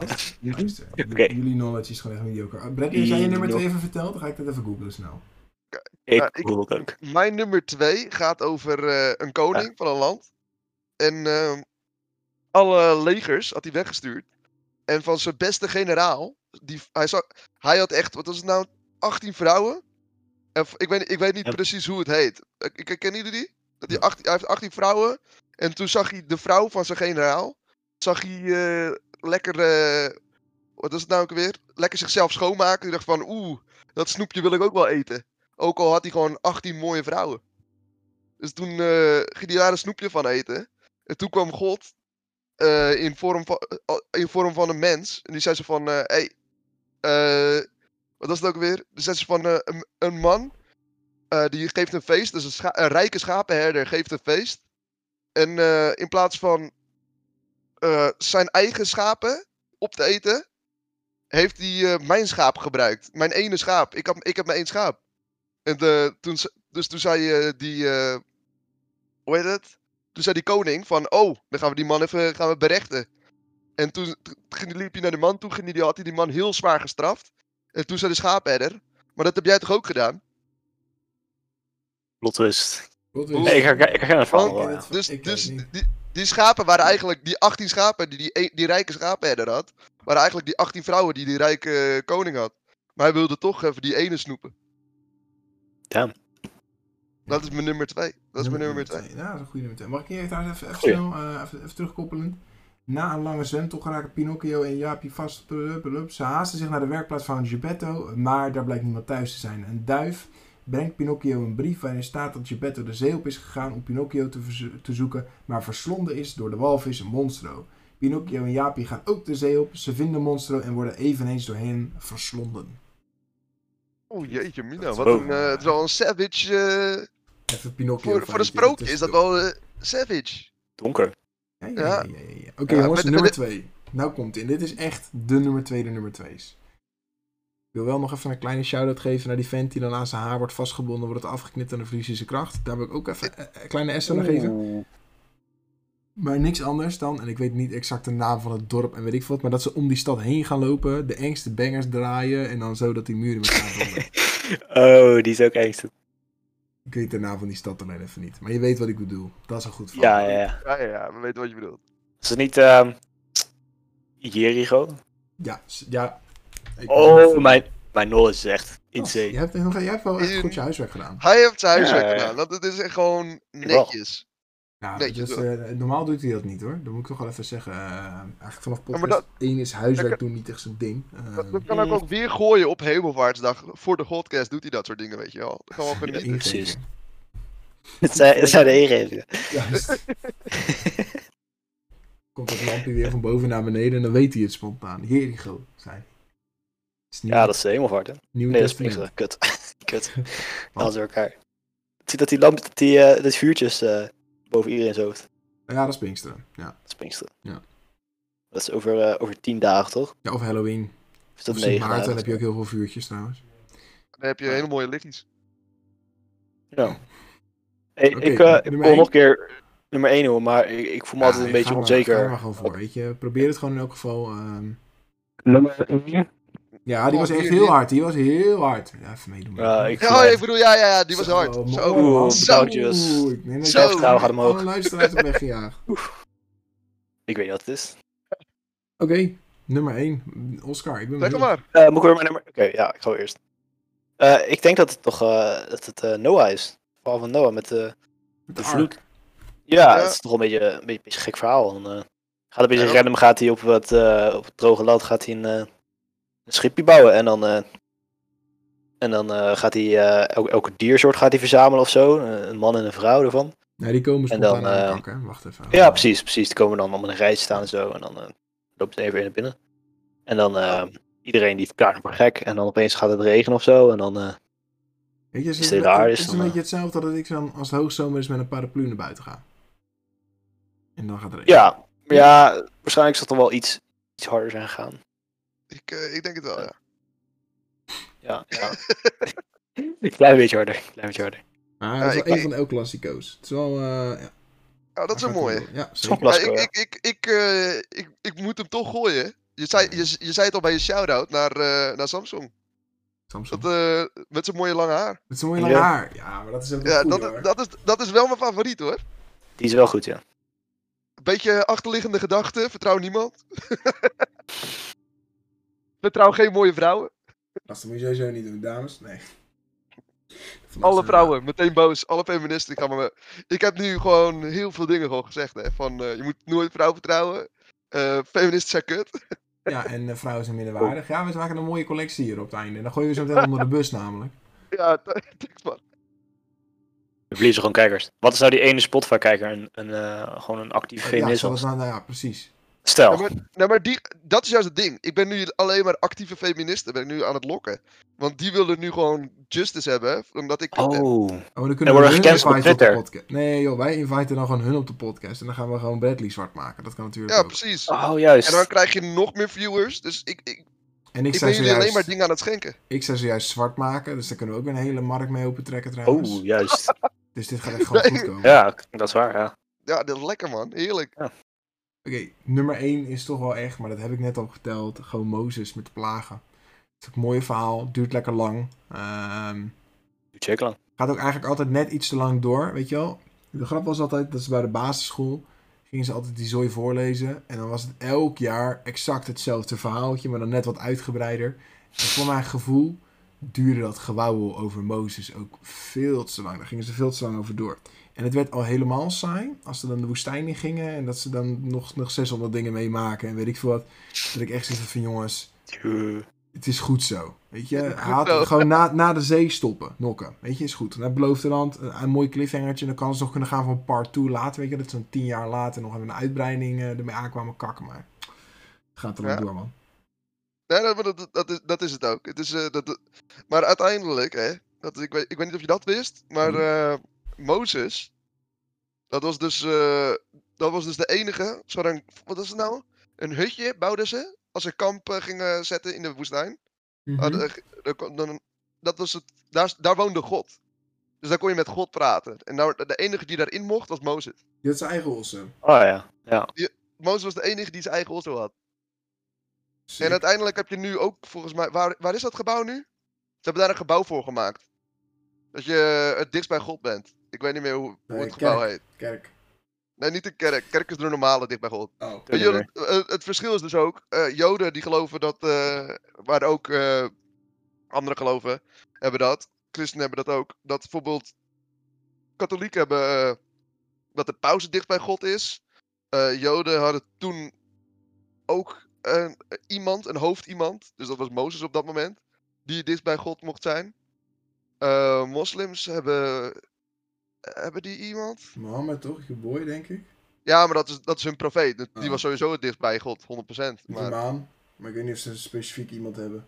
Oké. Jullie knowledge is gewoon echt mediocre. Bradley, als jij je nummer Die 2 even vertelt, dan ga ik dat even googlen snel. Ik Ja, ik- ook. Mijn nummer 2 gaat over eh, een koning van een land. En ehm, alle legers had hij weggestuurd. En van zijn beste generaal, die, hij, zou, hij had echt, wat was het nou, 18 vrouwen? En, ik, weet, ik weet niet precies hoe het heet. Ik, ik, kennen jullie die? Dat hij, 18, hij heeft 18 vrouwen. En toen zag hij de vrouw van zijn generaal. Zag hij eh, lekker, eh, wat is het nou ook weer? Lekker zichzelf schoonmaken. Hij dacht van, oeh, dat snoepje wil ik ook wel eten. Ook al had hij gewoon 18 mooie vrouwen. Dus toen eh, ging hij daar een snoepje van eten. En toen kwam God in, vorm van, in vorm van een mens. En die zei ze van, hé, hey, eh, wat was het ook weer? Die zei ze van, eh, een, een man eh, die geeft een feest. Dus een, rijke schapenherder geeft een feest. En eh, in plaats van zijn eigen schapen op te eten, heeft hij mijn schaap gebruikt. Mijn ene schaap. Ik, had, ik heb maar één schaap. En de, toen, dus toen zei die, hoe heet het? Toen zei die koning van, oh, dan gaan we die man even gaan we berechten. En toen liep hij naar de man toe, ging die, had hij die man heel zwaar gestraft. En toen zei de schaapherder, maar dat heb jij toch ook gedaan? Plot twist. Nee, ik herken ik verhaal wel, ja. Dus, dus die, die schapen waren eigenlijk, die 18 schapen die die, die rijke schaapherder had, waren eigenlijk die 18 vrouwen die die rijke eh, koning had. Maar hij wilde toch even die ene snoepen. Damn. Dat is mijn nummer 2. Dat is mijn nummer 2. twee. Ja, dat is een goede nummer 2. Mag ik hier trouwens even, even snel, eh, even, even terugkoppelen? Na een lange zwemtocht raken Pinocchio en Jaapie vast. Ze haasten zich naar de werkplaats van Geppetto, maar daar blijkt niemand thuis te zijn. Een duif brengt Pinocchio een brief waarin staat dat Geppetto de zee op is gegaan om Pinocchio te, te zoeken, maar verslonden is door de walvis Monstro. Pinocchio en Jaapie gaan ook de zee op, ze vinden Monstro en worden eveneens door hen verslonden. Oeh jeetje mina, wat een, eh, het is wel een savage, eh, Even Pinocchio. voor, voor een sprookje is dat wel eh, savage. Donker. Ja, ja, Ja. ja. Oké Ja, jongens, met- nummer met- 2. Nou komt in. Dit is echt de nummer 2 de nummer 2's. Ik wil wel nog even een kleine shout-out geven naar die vent die dan aan zijn haar wordt vastgebonden, wordt het afgeknipt en dan verliest hij zijn kracht. Daar wil ik ook even een kleine S aan geven. Maar niks anders dan, en ik weet niet exact de naam van het dorp en weet ik wat, maar dat ze om die stad heen gaan lopen, de engste bangers draaien en dan zo dat die muren met elkaar vallen. Oh, die is ook eens. Ik weet de naam van die stad alleen even niet. Maar je weet wat ik bedoel. Dat is een goed verhaal. Ja, ja, ja. Ja, ja, ja, we weten wat je bedoelt. Is het niet ehm Jericho? Ja, ja. Ik- Oh, mijn, mijn knowledge is echt Oh, insane. je, hebt, nog- jij hebt wel echt goed je huiswerk gedaan. Hij heeft zijn huiswerk gedaan, dat het is echt gewoon netjes. Ja, Netjes dus, eh, normaal doet hij dat niet hoor. Dat moet ik toch wel even zeggen. Eh, eigenlijk vanaf podcast 1 is huiswerk doen niet echt zijn ding. Eh, Dat, dat kan ook, ook weer gooien op Hemelvaartsdag. Voor de Godcast doet hij dat soort dingen, weet je wel. Dat Ja, genieten. ingeving. precies. Het zijn, het zijn de ingevingen. Juist. Komt dat lampje weer van boven naar beneden en dan weet hij het spontaan. Jericho, zei hij. Is nieuw, Ja, dat is de hemelvaart, hè? nieuw Nee, dat is testament. Kut. Kut. Alles door elkaar. Zie dat die lamp, dat die, eh dat vuurtjes eh, boven iedereen's hoofd. Ja, dat is Pinksteren. Ja. Dat is Pinksteren. Ja. Dat is over, eh, over tien dagen, toch? ja, of Halloween. Of is dat Of Sint negen Maarten dagen? heb je ook heel veel vuurtjes trouwens. Dan heb je hele mooie lichtjes. Ja. Hey, ik, eh, ik nummer wil één. nog een keer nummer 1 hoor, maar ik, ik voel me altijd een beetje maar- onzeker. Ga er maar gewoon voor, weet je. Probeer het gewoon in elk geval. ehm. Nummer 1? Ja, die Oh, was echt hier- heel hier- hard. Die was heel hard. Ja, even meedoen. Ja, ik- Ja, ik bedoel, ja, ja, ja, die was Zo, hard. Zo. oren, man. Oeh, ik neem dat Zo. Vertrouwen gaat omhoog. alle luisteraars heb weggejaagd. Ik weet niet wat het is. Oké, nummer 1. Oscar, ik ben Zeg maar. Eh moet ik weer mijn nummer... Oké, ja, ik ga eerst. Eh, ik denk dat het toch eh, dat het Noah is. Het verhaal van Noah met de, Met de de vloed. Ja, Ja. het is toch wel een beetje een beetje, gek verhaal. Eh, gaat een beetje Ja. random, gaat hij op, wat, eh, op het droge land gaat hij een, eh, een schipje bouwen. En dan, eh, en dan eh, gaat hij eh, elke, elke diersoort gaat hij verzamelen of zo. Een man en een vrouw ervan. Nee, die komen En spontaan dan, aan de. Wacht even. Ja, precies, precies. Die komen dan allemaal in een rij staan en zo. En dan loopt het even naar binnen. En dan iedereen die verklaart hem voor gek. En dan opeens gaat het regenen of zo. En dan... Weet je, Is het, raar het is, dan, een beetje hetzelfde dat ik dan als het hoogzomer is met een paraplu naar buiten ga. En dan gaat het regenen. ja, ja, waarschijnlijk zal het dan wel iets, iets harder zijn gegaan. Ik, eh, ik denk het wel, ja. Ja, ja. een klein beetje harder. Een klein beetje harder. Maar het is wel ik- een van elke klassico's. Het is wel... eh, ja, Ja, dat is een mooie. Ja, zeker. ik, ik, ik, ik, eh, ik, ik moet hem toch gooien. Je zei, je, je zei het al bij je shout-out naar, eh, naar Samsung. Samsung. Dat, eh, met zijn mooie lange haar. Met zo'n mooi lang Ja. haar. Ja, maar dat is ook wel Ja, goed, dat, dat, is, dat is wel mijn favoriet hoor. Die is wel goed, ja. Beetje achterliggende gedachte. Vertrouw niemand. Vertrouw geen mooie vrouwen. Dat moet je sowieso niet doen, dames. Nee. Alle vrouwen, meteen boos. Alle feministen. Ik, me... ik heb nu gewoon heel veel dingen gewoon gezegd. Hè. Van, eh, je moet nooit vrouw vertrouwen. Eh, feministen zijn kut. Ja, en eh, vrouwen zijn minderwaardig. Ja, we maken een mooie collectie hier op het einde. En dan gooien we zo meteen onder de bus namelijk. ja, thanks man. We verliezen gewoon kijkers. Wat is nou die ene Spotify-kijker? Een, een, eh, gewoon een actieve Ja, feminist was? nou, nou ja, precies. Stel. Ja, maar, nou, maar die, dat is juist het ding. Ik ben nu alleen maar actieve feministen ben ik nu aan het lokken. Want die willen nu gewoon justice hebben. Omdat ik... Oh. Oh, dan kunnen we worden hun gecanceld op inviten op de podcast. Nee joh, wij inviten dan gewoon hun op de podcast. En dan gaan we gewoon Bradley zwart maken. Dat kan natuurlijk Ja, ook. precies. Oh, juist. En dan krijg je nog meer viewers. Dus ik, ik, En ik, Ik ben jullie alleen maar dingen aan het schenken. ik zou zojuist zwart maken, dus daar kunnen we ook weer een hele markt mee opentrekken trouwens. Oh, juist. Dus dit gaat echt gewoon Nee. goed komen. Ja, dat is waar, ja. Ja, dat is lekker man. Heerlijk. Oké, nummer 1 is toch wel echt, maar dat heb ik net al geteld. Gewoon Mozes met de plagen. Het is ook een mooi verhaal, duurt lekker lang. Ehm, Check lang. gaat ook eigenlijk altijd net iets te lang door, weet je wel. De grap was altijd dat ze bij de basisschool gingen ze altijd die zooi voorlezen. En dan was het elk jaar exact hetzelfde verhaaltje, maar dan net wat uitgebreider. En voor mijn gevoel duurde dat gewauwel over Mozes ook veel te lang. Daar gingen ze veel te lang over door. En het werd al helemaal saai als ze dan de woestijn in gingen en dat ze dan nog, nog 600 dingen meemaken en weet ik veel wat. Dat ik echt zoiets had van jongens, het is goed zo. Weet je, Haat- gewoon na, na de zee stoppen, nokken. Weet je, is goed. Naar het beloofde land, een, een mooi cliffhangertje. Dan kan ze nog kunnen gaan van part 2 later. Weet je, dat is zo'n tien jaar later nog even een uitbreiding eh, ermee aankwamen kakken. Maar gaat er wel Ja. door, man. Nee, dat, dat, dat, is, dat is het ook. Het is, eh, dat, dat- maar uiteindelijk, hè, dat, ik, weet, ik weet niet of je dat wist, maar Mhm. eh, Mozes, dat was, dus, eh, dat was dus de enige, wat was het nou? Een hutje bouwden ze, als ze kamp eh, gingen zetten in de woestijn. Eh, dan, dat was het, daar, daar woonde God. Dus daar kon je met God praten. En nou, de enige die daarin mocht, was Mozes. Die had zijn eigen ossen. Oh ja, ja. Mozes was de enige die zijn eigen osso had. Sick. En uiteindelijk heb je nu ook, volgens mij, waar, waar is dat gebouw nu? Ze hebben daar een gebouw voor gemaakt. Dat je het dichtst bij God bent. Ik weet niet meer hoe, het gebouw kerk. heet. Kerk. Nee, niet de kerk. Kerk is de normale dicht bij God. Oh. Het, eh, het verschil is dus ook, eh, Joden die geloven dat, eh, waar ook eh, andere geloven hebben dat, christenen hebben dat ook, dat bijvoorbeeld katholieken hebben dat de paus dicht bij God is. Eh, Joden hadden toen ook een, iemand, een hoofdiemand, dus dat was Mozes op dat moment, die dicht bij God mocht zijn. Eh, moslims hebben, hebben die iemand? Mohammed toch? Je boy, denk ik. Ja, maar dat is, dat is hun profeet. Die Oh. was sowieso het dichtst bij God, 100%. Ik Maar... Maar ik weet niet of ze specifiek iemand hebben.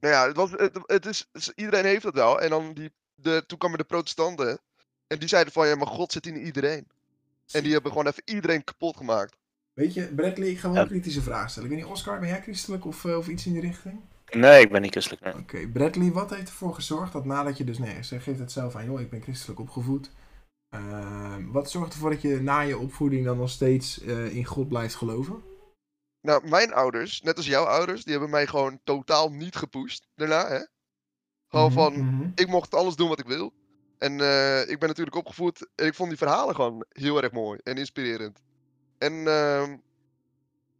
Nou ja, het was, het, het is, iedereen heeft dat wel. En dan die, de, toen kwamen de protestanten. En die zeiden van, ja, maar God zit in iedereen. En die hebben gewoon even iedereen kapot gemaakt. Weet je, Bradley, ik ga wel een kritische vraag stellen. Ik weet niet, Oscar, ben jij christelijk of, eh, of iets in die richting? Nee, ik ben niet christelijk. Nee. Oké, Bradley, wat heeft ervoor gezorgd dat nadat je dus, nee, ze geeft het zelf aan, joh, ik ben christelijk opgevoed. Ehm, wat zorgt ervoor dat je na je opvoeding dan nog steeds eh, in God blijft geloven? Nou, mijn ouders, net als jouw ouders, die hebben mij gewoon totaal niet gepusht daarna, hè. Gewoon Mhm, van, mhm. ik mocht alles doen wat ik wil. En eh, ik ben natuurlijk opgevoed en ik vond die verhalen gewoon heel erg mooi en inspirerend. En ehm,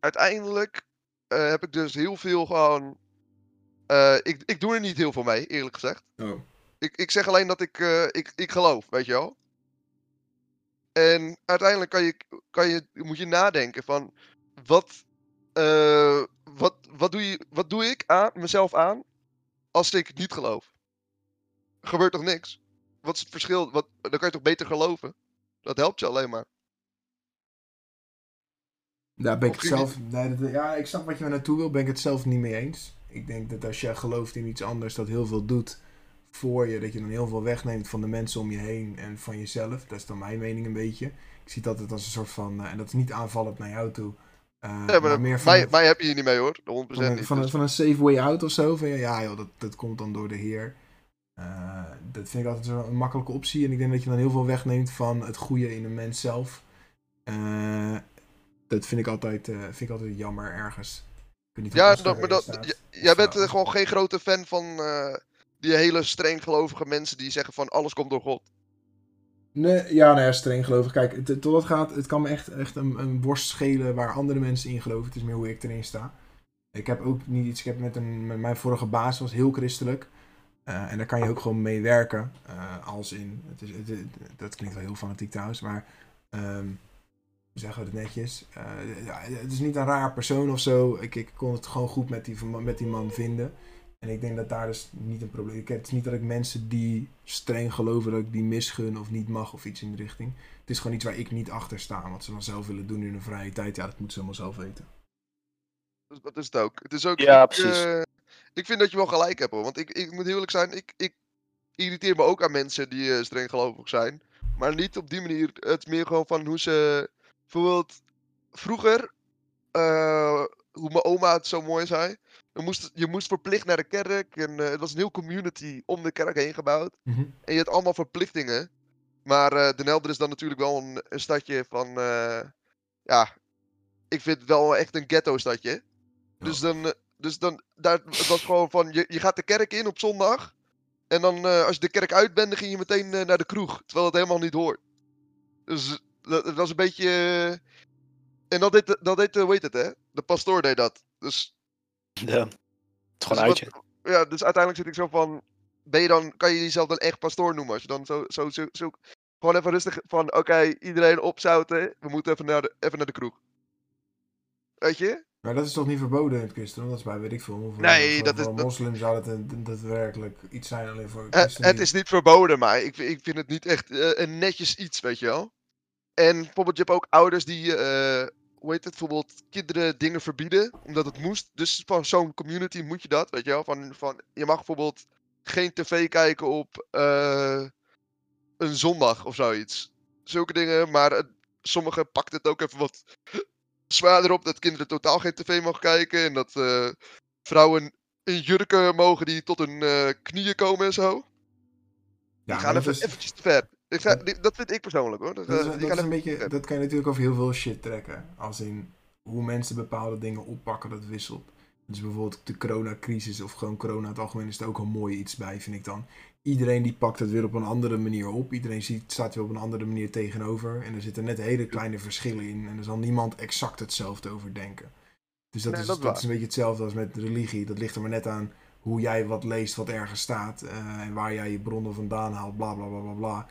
uiteindelijk eh, heb ik dus heel veel gewoon. Eh, ik, ik doe er niet heel veel mee, eerlijk gezegd. Oh. Ik, ik zeg alleen dat ik, eh, ik, ik geloof, weet je wel. En uiteindelijk kan je, kan je, moet je nadenken van wat, eh, wat, wat, doe je, wat doe ik aan, mezelf aan als ik niet geloof? Gebeurt toch niks? Wat is het verschil? Wat, dan kan je toch beter geloven? Dat helpt je alleen maar. Daar ben ik het zelf, nee, dat- ja, ik snap wat je naartoe wil, ben ik het zelf niet mee eens. Ik denk dat als je gelooft in iets anders dat heel veel doet voor je, dat je dan heel veel wegneemt van de mensen om je heen en van jezelf. Dat is dan mijn mening een beetje. Ik zie dat het als een soort van, eh, en dat is niet aanvallend naar jou toe, eh, Ja, maar, maar meer van, mij, heb je hier niet mee hoor. 100% van, een, niet. van, een, dus- van een safe way out of zo. Van ja, ja joh, dat, dat komt dan door de Heer. Eh, dat vind ik altijd zo een makkelijke optie. En ik denk dat je dan heel veel wegneemt van het goede in een mens zelf. Dat vind ik altijd, vind ik altijd jammer ergens. Ik weet niet Ja, dat, maar dat, jij bent nou, eh, gewoon geen grote fan van eh, die hele streng gelovige mensen die zeggen van alles komt door God. Nee, ja, nou ja, streng gelovig. Kijk, het, tot dat gaat, het kan me echt, echt een, een borst schelen waar andere mensen in geloven. Het is meer hoe ik erin sta. Ik heb ook niet iets, ik heb met, een, met mijn vorige baas was heel christelijk. Eh, en daar kan je ook gewoon mee werken. als in, het is, het, het- dat klinkt wel heel fanatiek trouwens, maar ehm, zeggen we het netjes? Eh, ja, het is niet een raar persoon of zo. Ik, ik kon het gewoon goed met die, met die man vinden. En ik denk dat daar dus niet een probleem is. Het is niet dat ik mensen die streng geloven dat ik die misgun of niet mag of iets in de richting. Het is gewoon iets waar ik niet achter sta. Wat ze dan zelf willen doen in hun vrije tijd, ja, dat moeten ze allemaal zelf weten. Dus dat is het ook. Het is ook Ja, ik, precies. eh, ik vind dat je wel gelijk hebt hoor. Want ik, ik moet eerlijk zijn, ik, ik irriteer me ook aan mensen die eh, streng gelovig zijn. Maar niet op die manier. Het is meer gewoon van hoe ze. Bijvoorbeeld, vroeger. eh, hoe mijn oma het zo mooi zei. Je moest, je moest verplicht naar de kerk. En eh, het was een heel community om de kerk heen gebouwd. Mhm. En je had allemaal verplichtingen. Maar eh Den Helder is dan natuurlijk wel een, een stadje van. ja, ik vind het wel echt een ghetto-stadje. Dus dan. eh, Dus dan. Daar, het was gewoon van. Je, je gaat de kerk in op zondag. En dan, als je de kerk uit bent, dan ging je meteen naar de kroeg. Terwijl het helemaal niet hoort. Dus dat, dat was een beetje. eh, en dat deed, de- dat deed, eh, hoe heet het, hè? De pastoor deed dat. Dus Ja. Het is gewoon dus uitje. wat- ja, dus uiteindelijk zit ik zo van. Ben je dan, kan je jezelf dan echt pastoor noemen? Als je dan zo, zo, zo, zo gewoon even rustig van, oké, iedereen opzouten. We moeten even naar, de, even naar de kroeg. Weet je? Maar dat is toch niet verboden in het christendom? Dat is bij weet ik veel. Voor, Nee, dat is- voor een dat- moslim zou dat een, daadwerkelijk iets zijn alleen voor Eh, christenen. het is niet verboden, maar ik, vind- ik vind het niet echt een netjes iets, weet je wel. En bijvoorbeeld, je hebt ook ouders die, eh, hoe heet het, bijvoorbeeld kinderen dingen verbieden, omdat het moest. Dus van zo'n community moet je dat, weet je wel. Van, van, je mag bijvoorbeeld geen tv kijken op eh, een zondag of zoiets. Zulke dingen, maar sommigen pakt het ook even wat zwaarder op dat kinderen totaal geen tv mogen kijken. En dat eh, vrouwen in jurken mogen die tot hun knieën komen en zo. ja, die gaan even, is- eventjes te ver. Ik Dat- die- dat vind ik persoonlijk hoor. Dat, Dat, is, eh, dat, is een beetje, dat kan je natuurlijk over heel veel shit trekken. Als in hoe mensen bepaalde dingen oppakken, dat wisselt. Dus bijvoorbeeld de coronacrisis of gewoon corona in het algemeen is er ook een mooi iets bij, vind ik dan. Iedereen die pakt het weer op een andere manier op. Iedereen ziet, staat weer op een andere manier tegenover. En er zitten net hele kleine verschillen in. En er zal niemand exact hetzelfde over denken. Dus dat, Nee, is, dat is een beetje hetzelfde als met religie. Dat ligt er maar net aan hoe jij wat leest wat ergens staat. eh, en waar jij je bronnen vandaan haalt, bla bla bla bla bla.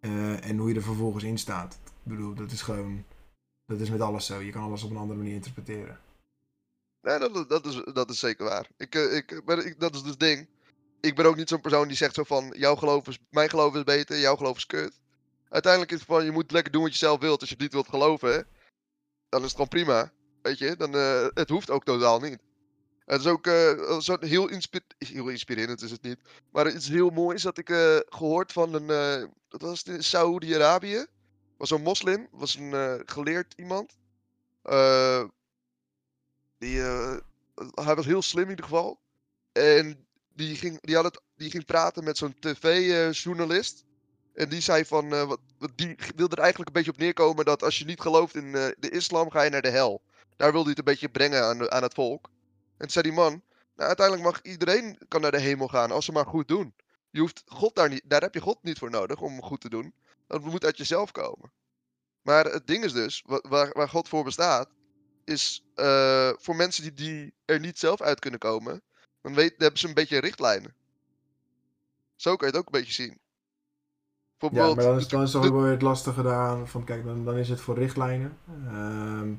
Eh, en hoe je er vervolgens in staat. Ik bedoel, dat is gewoon. Dat is met alles zo. Je kan alles op een andere manier interpreteren. Nee, dat, dat, is, dat is zeker waar. Ik, eh, ik, ik, dat is dus het ding. Ik ben ook niet zo'n persoon die zegt zo van, jouw geloof is, mijn geloof is beter, jouw geloof is kut. Uiteindelijk is het van, je moet lekker doen wat je zelf wilt. Als je niet wilt geloven, dan is het gewoon prima. Weet je, dan, eh, het hoeft ook totaal niet. Het is ook zo heel, inspi heel inspirerend, is het niet. Maar het is heel mooi, is dat ik eh, gehoord van een, eh, dat was in Saoedi-Arabië. Was een moslim, was een geleerd iemand. Die, hij was heel slim in ieder geval. En die ging, die had het, die ging praten met zo'n tv-journalist. en die zei van, wat, die wilde er eigenlijk een beetje op neerkomen dat als je niet gelooft in de islam, ga je naar de hel. Daar wilde hij het een beetje brengen aan, aan het volk. En zei die man, nou, uiteindelijk mag iedereen kan naar de hemel gaan als ze maar goed doen. Je hoeft God daar, niet, daar heb je God niet voor nodig om goed te doen. Dat moet uit jezelf komen. Maar het ding is dus, wa- waar, waar God voor bestaat, is eh, voor mensen die, die er niet zelf uit kunnen komen, dan, weet, dan hebben ze een beetje richtlijnen. Zo kan je het ook een beetje zien. Ja, maar dan is, dan is toch de- ook wel weer het lastige daaraan. Van kijk, dan, dan is het voor richtlijnen. Ehm,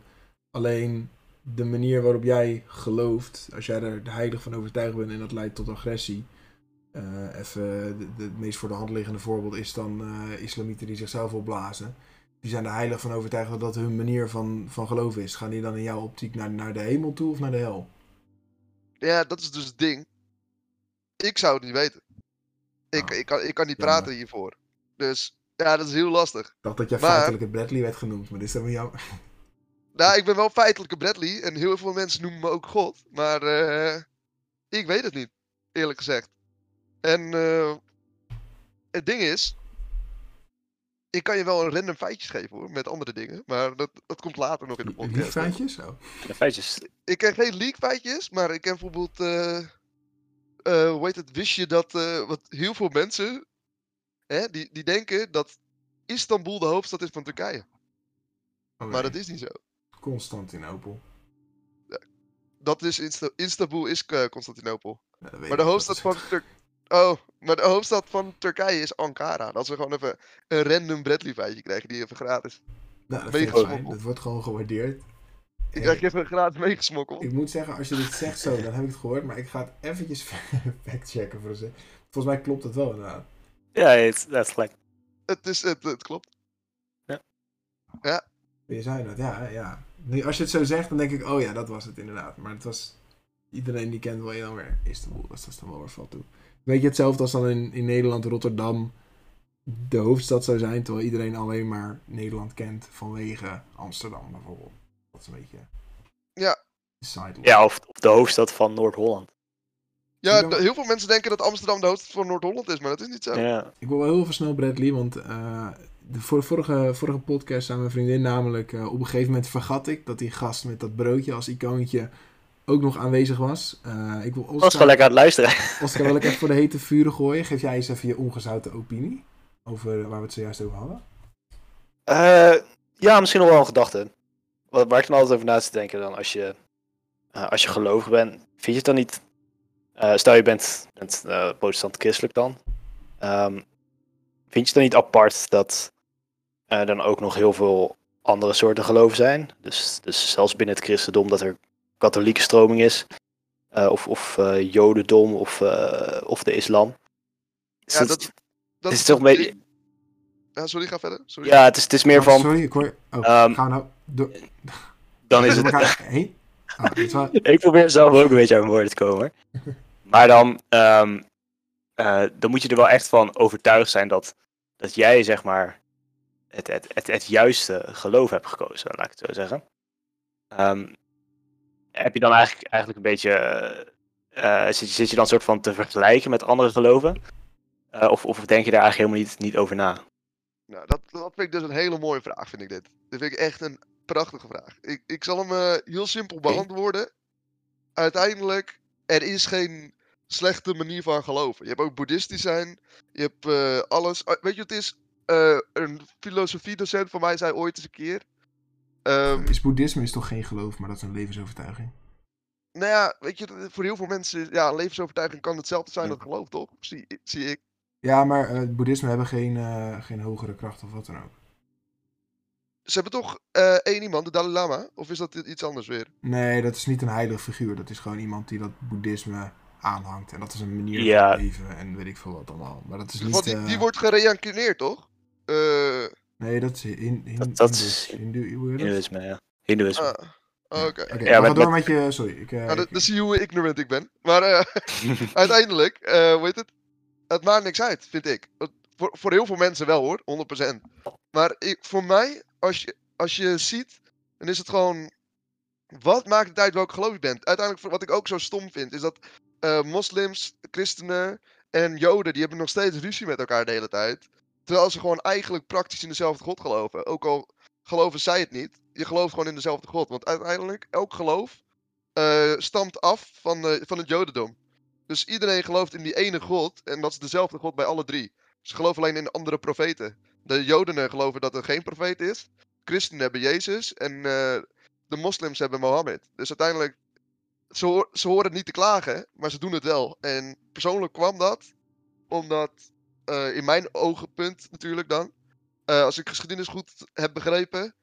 alleen de manier waarop jij gelooft. Als jij er de heilig van overtuigd bent en dat leidt tot agressie. eh, even het meest voor de hand liggende voorbeeld is dan eh, islamieten die zichzelf opblazen. Die zijn er heilig van overtuigd dat dat hun manier van, van geloven is. Gaan die dan in jouw optiek naar, naar de hemel toe of naar de hel? ja, dat is dus het ding. Ik zou het niet weten. Ik, Nou, ik, kan, ik kan niet jammer. praten hiervoor. Dus ja, dat is heel lastig. Ik dacht dat jij Maar- feitelijk het Bradley werd genoemd, maar dit is wel jou. Nou, ik ben wel feitelijke Bradley en heel veel mensen noemen me ook God. Maar eh, ik weet het niet, eerlijk gezegd. En eh, het ding is, ik kan je wel een random feitjes geven hoor, met andere dingen. Maar dat, dat komt later nog in de podcast. Liefeitjes? Zo. De feitjes. Ik ken geen leak feitjes, maar ik ken bijvoorbeeld, eh, eh, hoe heet het, wist je dat eh, wat heel veel mensen, hè, die, die denken dat Istanbul de hoofdstad is van Turkije. Oh, Maar dat is niet zo. Constantinopel. Dat is Insta Istanbul is eh, Constantinopel. Ja, Maar de hoofdstad van Tur Oh, maar de hoofdstad van Turkije is Ankara. Dat we gewoon even een random Bradley feitje krijgen die even gratis. Nou, dat, dat wordt gewoon gewaardeerd. Ik krijg je even gratis meegesmokkeld. ik moet zeggen, als je dit zegt zo, dan heb ik het gehoord. Maar ik ga het eventjes factchecken voor ze. Volgens mij klopt het wel inderdaad. Ja, dat is gelijk. Het, is, het, het klopt. Je zei dat, ja. ja. Nu, als je het zo zegt, dan denk ik, oh ja, dat was het inderdaad. Maar het was... Iedereen die kent wel je dan weer Istanbul. Dus dat is dan wel weer valt toe. Weet je, hetzelfde als dan in, in Nederland Rotterdam de hoofdstad zou zijn. Terwijl iedereen alleen maar Nederland kent vanwege Amsterdam bijvoorbeeld. Dat is een beetje... Ja, of, of de hoofdstad van Noord-Holland. Ja, dan- heel veel mensen denken dat Amsterdam de hoofdstad van Noord-Holland is, maar dat is niet zo. Ja. Ik wil wel heel even snel Bradley, want eh, de voor, vorige, vorige podcast zei mijn vriendin namelijk... eh, op een gegeven moment vergat ik dat die gast met dat broodje als icoontje ook nog aanwezig was. Eh, ik wil Oscar, gewoon lekker aan het luisteren. Oscar wil ik even voor de hete vuren gooien. Geef jij eens even je ongezouten opinie over waar we het zojuist over hadden. Eh, ja, misschien nog wel een gedachte. Wat, waar ik dan altijd over na te denken dan als je, eh, als je gelovig bent. Vind je het dan niet... eh, stel je bent, bent eh, protestant-christelijk dan. Ehm, vind je het dan niet apart dat er dan ook nog heel veel andere soorten geloven zijn? Dus, dus zelfs binnen het christendom dat er katholieke stroming is. eh, of of eh, jodendom of, eh, of de islam. Dus Ja, dat- dat, is toch een beetje... Ja, sorry, ga verder. Sorry. Ja, het is, het is meer Oh, van... Sorry, ik hoor... Oh, Ehm, gaan we nou Dan is het... heen? Oh, Ik probeer zelf ook een beetje aan mijn woorden te komen. Maar dan, ehm, eh, dan moet je er wel echt van overtuigd zijn dat, dat jij zeg maar het, het, het, het juiste geloof hebt gekozen, laat ik het zo zeggen. Ehm, heb je dan eigenlijk, eigenlijk een beetje, eh, zit, je- zit je dan soort van te vergelijken met andere geloven? Of, of denk je daar eigenlijk helemaal niet, niet over na? Nou, dat, dat vind ik dus een hele mooie vraag, vind ik dit. Dit vind ik echt een prachtige vraag. Ik, ik zal hem heel simpel beantwoorden. Uiteindelijk, er is geen slechte manier van geloven. Je hebt ook boeddhistisch zijn. Je hebt eh, alles. Ah, weet je wat het is? Eh, een filosofiedocent van mij zei ooit eens een keer. ehm, Is boeddhisme is toch geen geloof, maar dat is een levensovertuiging. nou ja, weet je, voor heel veel mensen, ja, levensovertuiging kan hetzelfde zijn Ja. als geloof, toch? Zie, zie ik. Ja, maar het boeddhisme hebben geen, geen hogere kracht of wat dan ook. Ze hebben toch één iemand, de Dalai Lama? Of is dat iets anders weer? Nee, dat is niet een heilige figuur. Dat is gewoon iemand die dat boeddhisme aanhangt. En dat is een manier Ja. van leven en weet ik veel wat allemaal. Maar dat is niet... Want die, die eh, wordt gereïncarneerd, toch? Eh, Nee, dat is in, in, Dat- dat is- dat? Hindoeïsme, ja. Hindoeïsme. ah, Oké. Oké, Ja, maar door met- je... Sorry. Ik, eh, Nou, dan, ik- dan zie je hoe ignorant ik ben. Maar eh, uiteindelijk, eh hoe heet het? Het maakt niks uit, vind ik. Het- Voor, voor heel veel mensen wel hoor, 100%. Maar ik, voor mij, als je, als je ziet, dan is het gewoon. Wat maakt het uit welk geloof je bent? Uiteindelijk, wat ik ook zo stom vind, is dat eh, moslims, christenen en joden, die hebben nog steeds ruzie met elkaar de hele tijd. Terwijl ze gewoon eigenlijk praktisch in dezelfde God geloven. Ook al geloven zij het niet, je gelooft gewoon in dezelfde God. Want uiteindelijk, elk geloof eh, stamt af van, eh, van het Jodendom. Dus iedereen gelooft in die ene God en dat is dezelfde God bij alle drie. Ze geloven alleen in andere profeten. De Joden geloven dat er geen profeet is. Christenen hebben Jezus en de moslims hebben Mohammed. Dus uiteindelijk, ze, ze horen het niet te klagen, maar ze doen het wel. En persoonlijk kwam dat omdat, eh, in mijn ogenpunt natuurlijk dan, eh, als ik geschiedenis goed heb begrepen,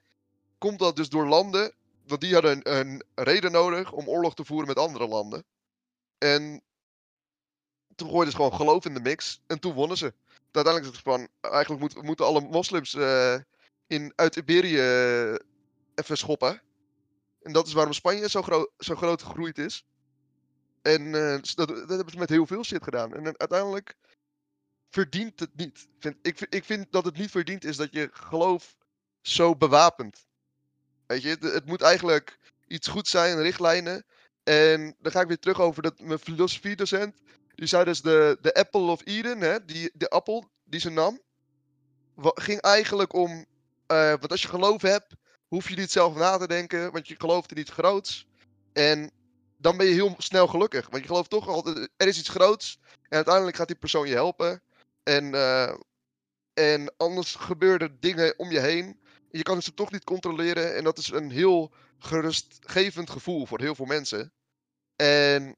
komt dat dus door landen want die hadden een, een reden nodig om oorlog te voeren met andere landen. En toen gooiden ze gewoon geloof in de mix. En toen wonnen ze. Uiteindelijk is het van, eigenlijk moet- moeten alle moslims eh, in, uit Iberië even schoppen. En dat is waarom Spanje zo, gro zo groot gegroeid is. En eh, dat, dat hebben ze met heel veel shit gedaan. En eh, uiteindelijk verdient het niet. Vind, ik, ik vind dat het niet verdient is dat je geloof zo bewapent. Weet je, het, moet eigenlijk iets goed zijn, richtlijnen. En dan ga ik weer terug over dat, mijn filosofiedocent. Die zei dus de, de Apple of Eden, hè, die, de appel die ze nam, ging eigenlijk om. eh, want als je geloof hebt, hoef je niet zelf na te denken, want je gelooft in iets groots. En dan ben je heel snel gelukkig. Want je gelooft toch altijd, er is iets groots. En uiteindelijk gaat die persoon je helpen. En, eh, en anders gebeuren er dingen om je heen. Je kan ze toch niet controleren. En dat is een heel gerustgevend gevoel voor heel veel mensen. En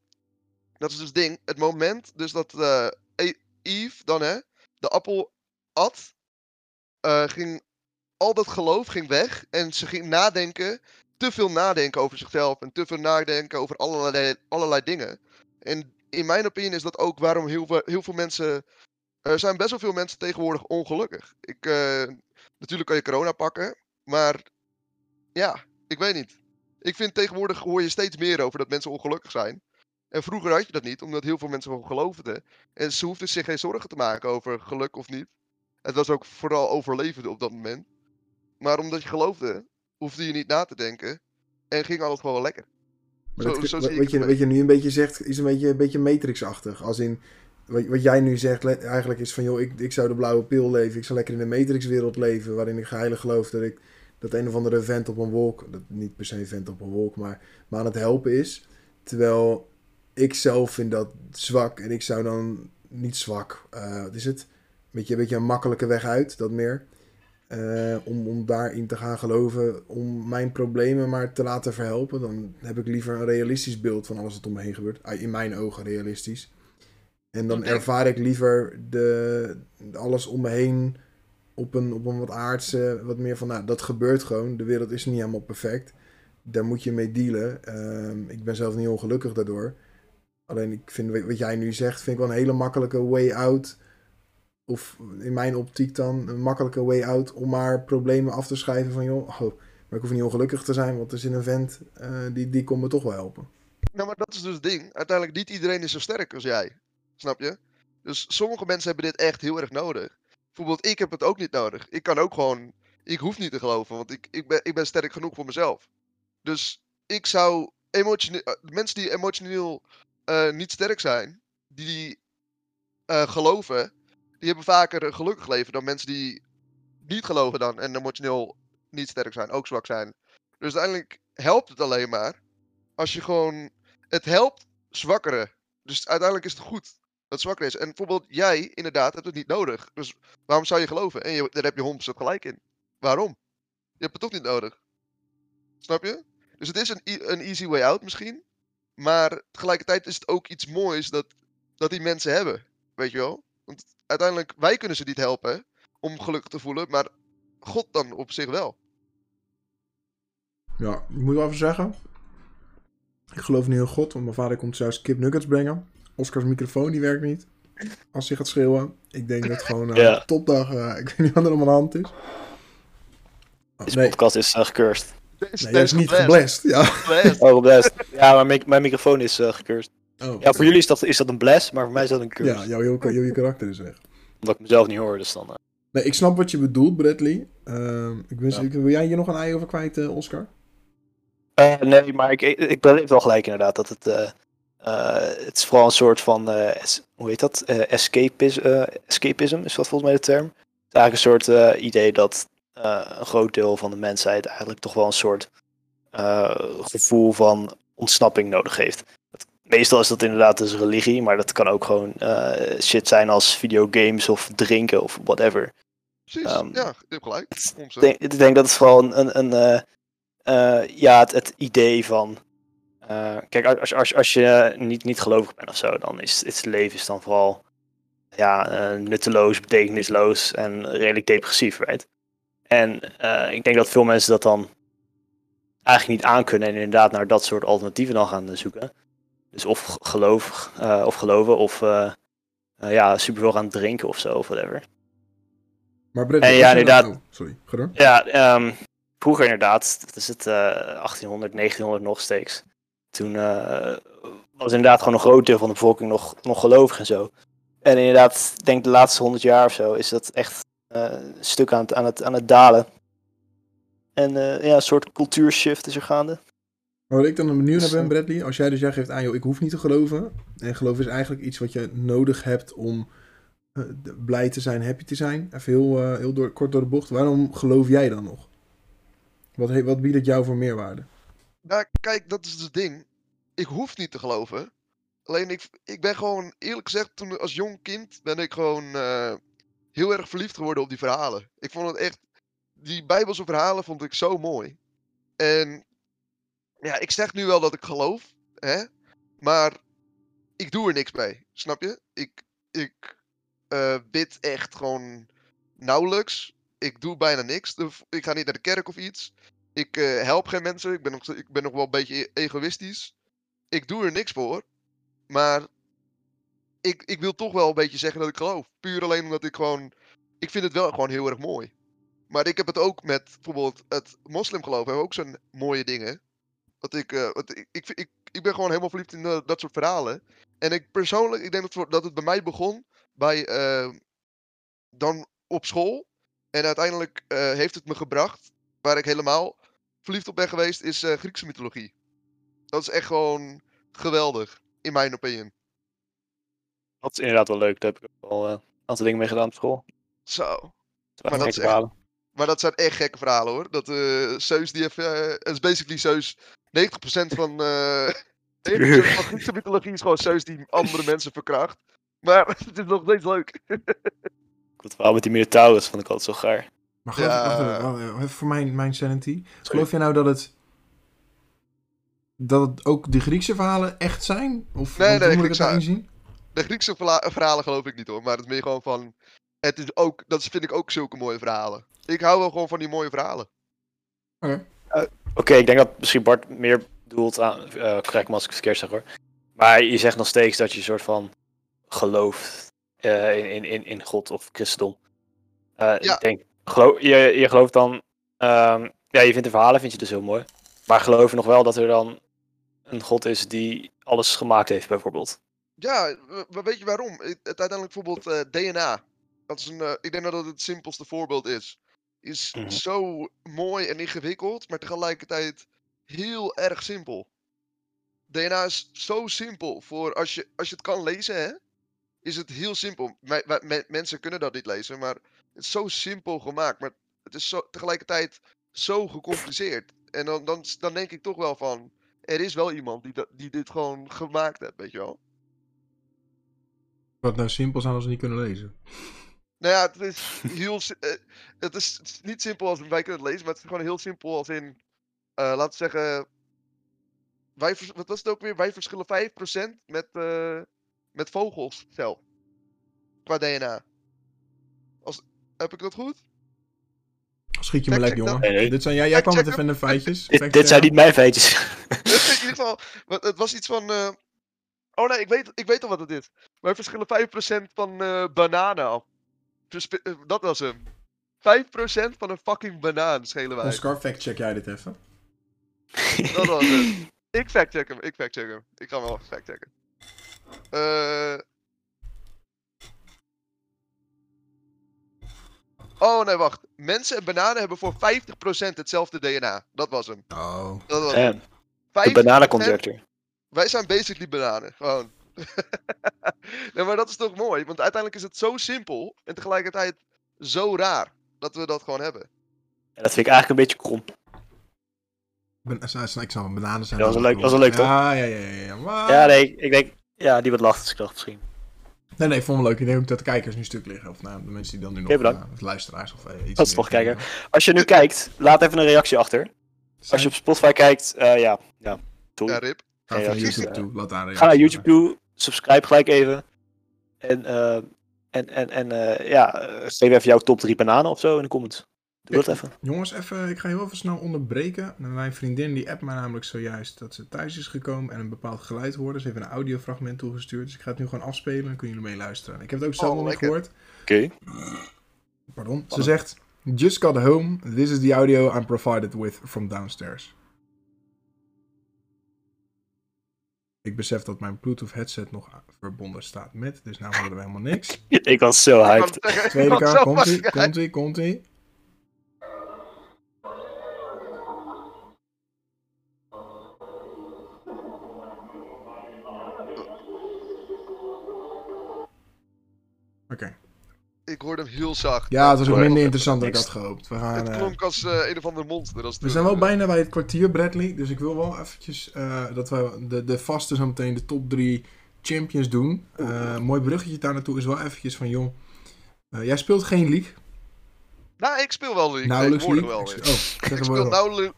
dat is dus het ding. Het moment dus dat eh, E- Eve dan hè, de appel at, eh, ging al dat geloof ging weg. En ze ging nadenken, te veel nadenken over zichzelf. En te veel nadenken over allerlei, allerlei dingen. En in mijn opinie is dat ook waarom heel veel, heel veel mensen... Er zijn best wel veel mensen tegenwoordig ongelukkig. Ik, eh, natuurlijk kan je corona pakken, maar ja, ik weet niet. Ik vind tegenwoordig hoor je steeds meer over dat mensen ongelukkig zijn. En vroeger had je dat niet, omdat heel veel mensen gewoon geloofden. En ze hoefden zich geen zorgen te maken over geluk of niet. Het was ook vooral overleven op dat moment. Maar omdat je geloofde, hoefde je niet na te denken. En ging alles gewoon lekker. Maar Zo- dat, zo het je, wat je nu een beetje zegt, is een beetje, een beetje Matrix-achtig. Als in, wat, wat jij nu zegt, eigenlijk is van, joh, ik, ik zou de blauwe pil leven. Ik zou lekker in de Matrix-wereld leven, waarin ik geheilig geloof dat ik dat een of andere vent op een wolk, dat niet per se vent op een wolk, maar, maar aan het helpen is. Terwijl ik zelf vind dat zwak en ik zou dan niet zwak, eh, wat is het? Een beetje, een beetje een makkelijke weg uit, dat meer. Eh, om, om daarin te gaan geloven, om mijn problemen maar te laten verhelpen. Dan heb ik liever een realistisch beeld van alles wat om me heen gebeurt. Ah, In mijn ogen realistisch. En dan ervaar ik liever de, alles om me heen op een, op een wat aardse, wat meer van, nou, dat gebeurt gewoon. De wereld is niet helemaal perfect. Daar moet je mee dealen. Ehm, ik ben zelf niet ongelukkig daardoor. Alleen ik vind wat jij nu zegt, vind ik wel een hele makkelijke way out. Of in mijn optiek dan een makkelijke way out om maar problemen af te schrijven van joh, oh, maar ik hoef niet ongelukkig te zijn, want er zit een vent eh, die, die kon me toch wel helpen. Nou, maar dat is dus het ding. Uiteindelijk, niet iedereen is zo sterk als jij. Snap je? Dus sommige mensen hebben dit echt heel erg nodig. Bijvoorbeeld, ik heb het ook niet nodig. Ik kan ook gewoon... Ik hoef niet te geloven, want ik, ik, ben, ik ben sterk genoeg voor mezelf. Dus ik zou... Emotioneel, eh, mensen die emotioneel eh, niet sterk zijn, die geloven, die hebben vaker een gelukkig leven dan mensen die niet geloven dan en emotioneel niet sterk zijn, ook zwak zijn. Dus uiteindelijk helpt het alleen maar als je gewoon. Het helpt zwakkeren. Dus uiteindelijk is het goed dat zwakker is. En bijvoorbeeld, jij inderdaad hebt het niet nodig. Dus waarom zou je geloven? En je, daar heb je 100% gelijk in. Waarom? Je hebt het toch niet nodig. Snap je? Dus het is een, een easy way out misschien. Maar tegelijkertijd is het ook iets moois dat, dat die mensen hebben. Weet je wel? Want uiteindelijk, wij kunnen ze niet helpen om gelukkig te voelen. Maar God dan op zich wel. Ja, ik moet wel even zeggen. Ik geloof niet in God, want mijn vader komt zelfs kip nuggets brengen. Oscars microfoon die werkt niet. Als hij gaat schreeuwen. Ik denk dat het gewoon een Ja. topdag. eh, ik weet niet wat er allemaal aan de hand is. Oh, Deze nee, podcast is uh, gecursed. Deze, nee, jij is niet geblest. Ja. geblest. Oh, blast. Ja, maar mijn, mijn microfoon is uh, gecursed. Oh, Ja, voor jullie is dat, is dat een blast, maar voor mij is dat een curse. Ja, jouw, jouw, jouw karakter is weg. Omdat ik mezelf niet hoor, dus dan... eh, Nee, ik snap wat je bedoelt, Bradley. Ehm, ik wens, Ja. ik, wil jij hier nog een ei over kwijt, eh, Oscar? Eh, nee, maar ik, ik, ik beleef wel gelijk inderdaad dat het. het is vooral een soort van. es- hoe heet dat? Escapism, escapism is dat volgens mij de term. Het is eigenlijk een soort idee dat een groot deel van de mensheid eigenlijk toch wel een soort gevoel van ontsnapping nodig heeft. Meestal is dat inderdaad dus religie, maar dat kan ook gewoon eh, shit zijn als videogames of drinken of whatever. Precies, Ehm, ja, je hebt gelijk. Ik 100%. denk, ik denk dat het vooral een, een, een eh, eh, ja, het, het idee van. kijk, als, als, als je niet, niet gelovig bent of zo, dan is het leven is dan vooral ja, nutteloos, betekenisloos en redelijk depressief, right? En ik denk dat veel mensen dat dan eigenlijk niet aankunnen en inderdaad naar dat soort alternatieven dan gaan zoeken. Dus of geloof, eh, of geloven of eh, eh, ja, superveel gaan drinken of zo, of whatever. Maar als ja, inderdaad. oh, sorry, ga door. Ja, ehm, vroeger inderdaad, dat is het eh 1800, 1900 nog steeds. Toen was inderdaad gewoon een groot deel van de bevolking nog, nog gelovig en zo. En inderdaad, ik denk de laatste 100 jaar of zo is dat echt een stuk aan het, aan, het, aan het dalen. En ja, een soort cultuurshift is er gaande. Maar wat ik dan benieuwd naar Dus, ben, Bradley, als jij dus jij geeft aan, joh, ik hoef niet te geloven. En geloof is eigenlijk iets wat je nodig hebt om eh, blij te zijn, happy te zijn. Even heel, eh, heel door, kort door de bocht. Waarom geloof jij dan nog? Wat, he- wat biedt het jou voor meerwaarde? Nou, kijk, dat is het ding. Ik hoef niet te geloven. Alleen ik, ik ben gewoon, eerlijk gezegd, toen als jong kind ben ik gewoon eh, heel erg verliefd geworden op die verhalen. Ik vond het echt, die Bijbelse verhalen vond ik zo mooi. En ja, ik zeg nu wel dat ik geloof, hè, maar ik doe er niks mee, snap je? Ik, ik eh, bid echt gewoon nauwelijks. Ik doe bijna niks. Ik ga niet naar de kerk of iets. Ik eh, help geen mensen. Ik ben, nog, ik ben nog wel een beetje e- egoïstisch. Ik doe er niks voor. Maar ik, ik wil toch wel een beetje zeggen dat ik geloof. Puur alleen omdat ik gewoon. Ik vind het wel gewoon heel erg mooi. Maar ik heb het ook met bijvoorbeeld het moslimgeloof. Hebben we ook zo'n mooie dingen. Dat ik, wat ik, ik, ik, ik ben gewoon helemaal verliefd in dat soort verhalen. En ik persoonlijk, ik denk dat, dat het bij mij begon bij eh, dan op school. En uiteindelijk eh, heeft het me gebracht waar ik helemaal verliefd op ben geweest, is eh, Griekse mythologie. Dat is echt gewoon geweldig, in mijn opinion. Dat is inderdaad wel leuk. Daar heb ik ook al een aantal dingen mee gedaan op school. Zo. Waren Maar dat is echt-. Maar dat zijn echt gekke verhalen hoor. Dat eh Zeus die heeft. eh, het is basically Zeus. 90% van. eh 90% van Griekse mythologie is gewoon Zeus die andere mensen verkracht. Maar het is nog steeds leuk. Het verhaal met die Minotaurus vond ik altijd zo gaar. Maar geloof Ja. even, voor mijn, mijn sanity. Geloof je nou dat het... Dat het ook de Griekse verhalen echt zijn? Of Nee, nee, hoe moet ik inzien? De Griekse verhalen geloof ik niet hoor. Maar het is meer gewoon van. Het is ook, dat vind ik ook zulke mooie verhalen. Ik hou wel gewoon van die mooie verhalen. Oké, ik denk dat misschien Bart meer bedoelt aan. eh correct me als ik het verkeerd zeg hoor. Maar je zegt nog steeds dat je een soort van gelooft eh, in, in, in, in God of christendom. Eh, Ja. Ik denk, geloof, je, je gelooft dan. ehm, ja, je vindt de verhalen vind je dus heel mooi. Maar geloof je nog wel dat er dan een God is die alles gemaakt heeft, bijvoorbeeld? Ja, weet je waarom? Het, het uiteindelijk bijvoorbeeld eh, DNA. Dat is een, eh, ik denk dat dat het simpelste voorbeeld is. Is Mhm. zo mooi en ingewikkeld, maar tegelijkertijd heel erg simpel. DNA is zo simpel voor als je, als je het kan lezen, hè? Is het heel simpel. Mensen kunnen dat niet lezen, maar het is zo simpel gemaakt. Maar het is zo, tegelijkertijd zo gecompliceerd. En dan, dan, dan denk ik toch wel van. Er is wel iemand die, dat, die dit gewoon gemaakt heeft, weet je wel. Wat nou simpel zijn als we niet kunnen lezen. Nou ja, het is heel. eh, het, is, het is niet simpel als wij kunnen het lezen, maar het is gewoon heel simpel als in. eh, laten we zeggen. Wij, vers- wat was het ook weer? Wij verschillen 5% met, eh, met vogels zelf. Qua DNA. Als, heb ik dat goed? Schiet je me lek, jongen. Nee, nee. Dit zijn, jij jij kwam met de feitjes. Dit, zijn niet mijn feitjes. in ieder geval, het was iets van. eh, Oh nee, ik weet, ik weet al wat het is. Wij verschillen 5% van eh, bananen af. Verspe- eh, dat was hem. 5% van een fucking banaan schelen wij. Oscar, fact check jij dit even. Dat was het. Ik factcheck hem, ik factcheck hem. Ik ga hem wel factchecken. Eh. Oh nee, wacht. Mensen en bananen hebben voor 50% hetzelfde DNA. Dat was hem. Oh. Dat was hem. En de 50% bananenconductor. Wij zijn basically bananen. Gewoon. nee, maar dat is toch mooi? Want uiteindelijk is het zo simpel en tegelijkertijd zo raar dat we dat gewoon hebben. Ja, dat vind ik eigenlijk een beetje krom. Ben, ik snap wel, bananen zijn... Dat was wel leuk- dat was wel leuk, toch? Ja, ja, ja. ja, ja. Maar... Ja, nee, ik denk. Ja, die wat lacht, dus ik dacht misschien. Nee, nee, ik vond het leuk. Ik denk ook dat de kijkers nu stuk liggen. Of nou, de mensen die dan nu nog... Oké, bedankt. eh, of luisteraars of eh, iets... Dat is toch kijken. Als je nu kijkt, laat even een reactie achter. Als je op Spotify kijkt, eh, ja, ja. Sorry. Ja, Rip. Ga naar YouTube eh, toe. Laat daar een Ga naar YouTube toe, subscribe gelijk even. En, eh, en, en, en eh, ja, eh, geef even jouw top 3 bananen of zo in de comments. Doe dat even. Jongens, even, ik ga heel even snel onderbreken. Mijn vriendin die appt mij namelijk zojuist dat ze thuis is gekomen en een bepaald geluid hoorde. Ze heeft een audiofragment toegestuurd. Dus ik ga het nu gewoon afspelen en dan kunnen jullie meeluisteren. Ik heb het ook zelf Oh, nog niet gehoord. Oké. Pardon. Ze zegt, just got home. This is the audio I'm provided with from downstairs. Ik besef dat mijn Bluetooth headset nog verbonden staat met, dus nou horen we helemaal niks. Ik was zo hyped. Tweede kaart, komt ie, komt ie, komt ie. Oké. Ik hoorde hem heel zacht. Ja, het was ook minder interessant dan ik had gehoopt. We, gaan, Het eh, klonk als eh, een of ander monster. Als we zijn wel bijna bij het kwartier, Bradley. Dus ik wil wel eventjes eh, dat we de, de vaste zo meteen de top drie champions doen. Eh, mooi bruggetje daar naartoe is wel eventjes van, joh. eh, jij speelt geen league. Nou, ik speel wel League. Nauwelijks league. wel Ik- oh, Ik speel we nauwelijks...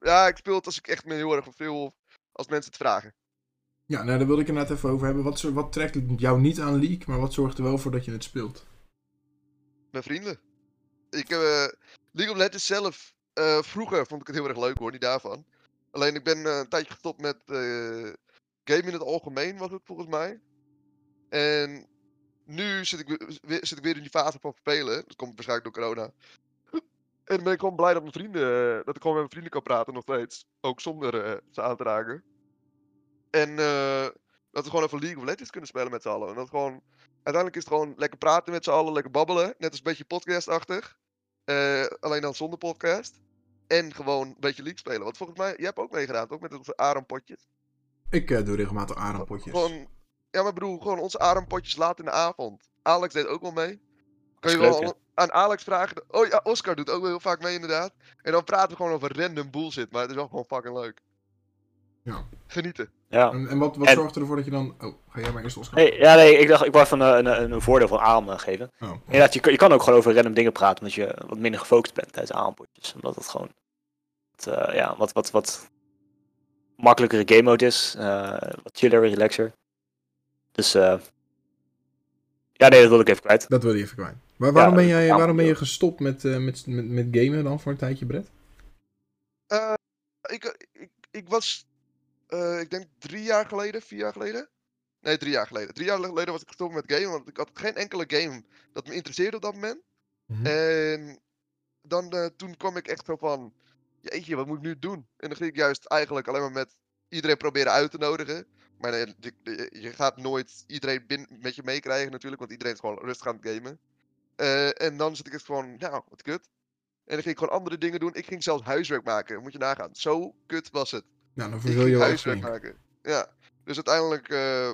Ja, ik speel het als ik echt me heel erg veel... Als mensen het vragen. Ja, nou daar wilde ik inderdaad even over hebben. Wat, zo- wat trekt jou niet aan league, maar wat zorgt er wel voor dat je het speelt? Mijn vrienden. Ik, eh League of Legends zelf... eh, vroeger vond ik het heel erg leuk hoor, niet daarvan. Alleen ik ben eh, een tijdje gestopt met eh game in het algemeen, was het volgens mij. En nu zit ik, weer- zit ik weer in die fase van spelen. Dat komt waarschijnlijk door corona. En ben ik gewoon blij dat, mijn vrienden, dat ik gewoon met mijn vrienden kan praten nog steeds. Ook zonder ze aan te raken. En dat we gewoon even League of Legends kunnen spelen met z'n allen. En dat gewoon, uiteindelijk is het gewoon lekker praten met z'n allen, lekker babbelen. Net als een beetje podcastachtig. Eh, alleen dan zonder podcast. En gewoon een beetje League spelen. Want volgens mij, jij hebt ook meegedaan, ook met onze Aram-potjes. Ik eh, doe regelmatig aanrampotjes. Gewoon, ja, maar broer, gewoon onze Aram-potjes laat in de avond. Alex deed ook wel mee. Kan je wel aan Alex vragen. Oh ja, Oscar doet ook wel heel vaak mee, inderdaad. En dan praten we gewoon over random bullshit, maar het is wel gewoon fucking leuk. Ja. Genieten. Ja. En, en wat, wat En- zorgt ervoor dat je dan... Oh, ga jij maar eerst Oscar? Nee, ja, nee, ik dacht, ik wou even een, een, een voordeel van Aram eh, geven. Oh. Inderdaad, je, kan- je kan ook gewoon over random dingen praten, omdat je wat minder gefocust bent tijdens aanpotjes. Omdat het gewoon wat, eh, ja, wat, wat, wat makkelijkere game mode is. eh, wat chiller, relaxer. Dus eh ja, nee, dat wil ik even kwijt. Dat wil je even kwijt. Maar waarom, Ja, ben, jij, waarom ben je gestopt met, eh, met, met, met gamen dan voor een tijdje, Brett? Eh, ik, ik, ik was, eh, ik denk drie jaar geleden, vier jaar geleden. Nee, drie jaar geleden. Drie jaar geleden was ik gestopt met gamen, want ik had geen enkele game dat me interesseerde op dat moment. Mhm. En dan, eh, toen kwam ik echt zo van, jeetje, wat moet ik nu doen? En dan ging ik juist eigenlijk alleen maar met iedereen proberen uit te nodigen. Maar nee, je, je- gaat nooit iedereen binnen met je meekrijgen natuurlijk, want iedereen is gewoon rustig aan het gamen. Eh, en dan zit ik echt gewoon, nou, wat kut. En dan ging ik gewoon andere dingen doen. Ik ging zelfs huiswerk maken, moet je nagaan. Zo kut was het. Nou, dan ging je wel huiswerk maken. Ja, dus uiteindelijk. eh,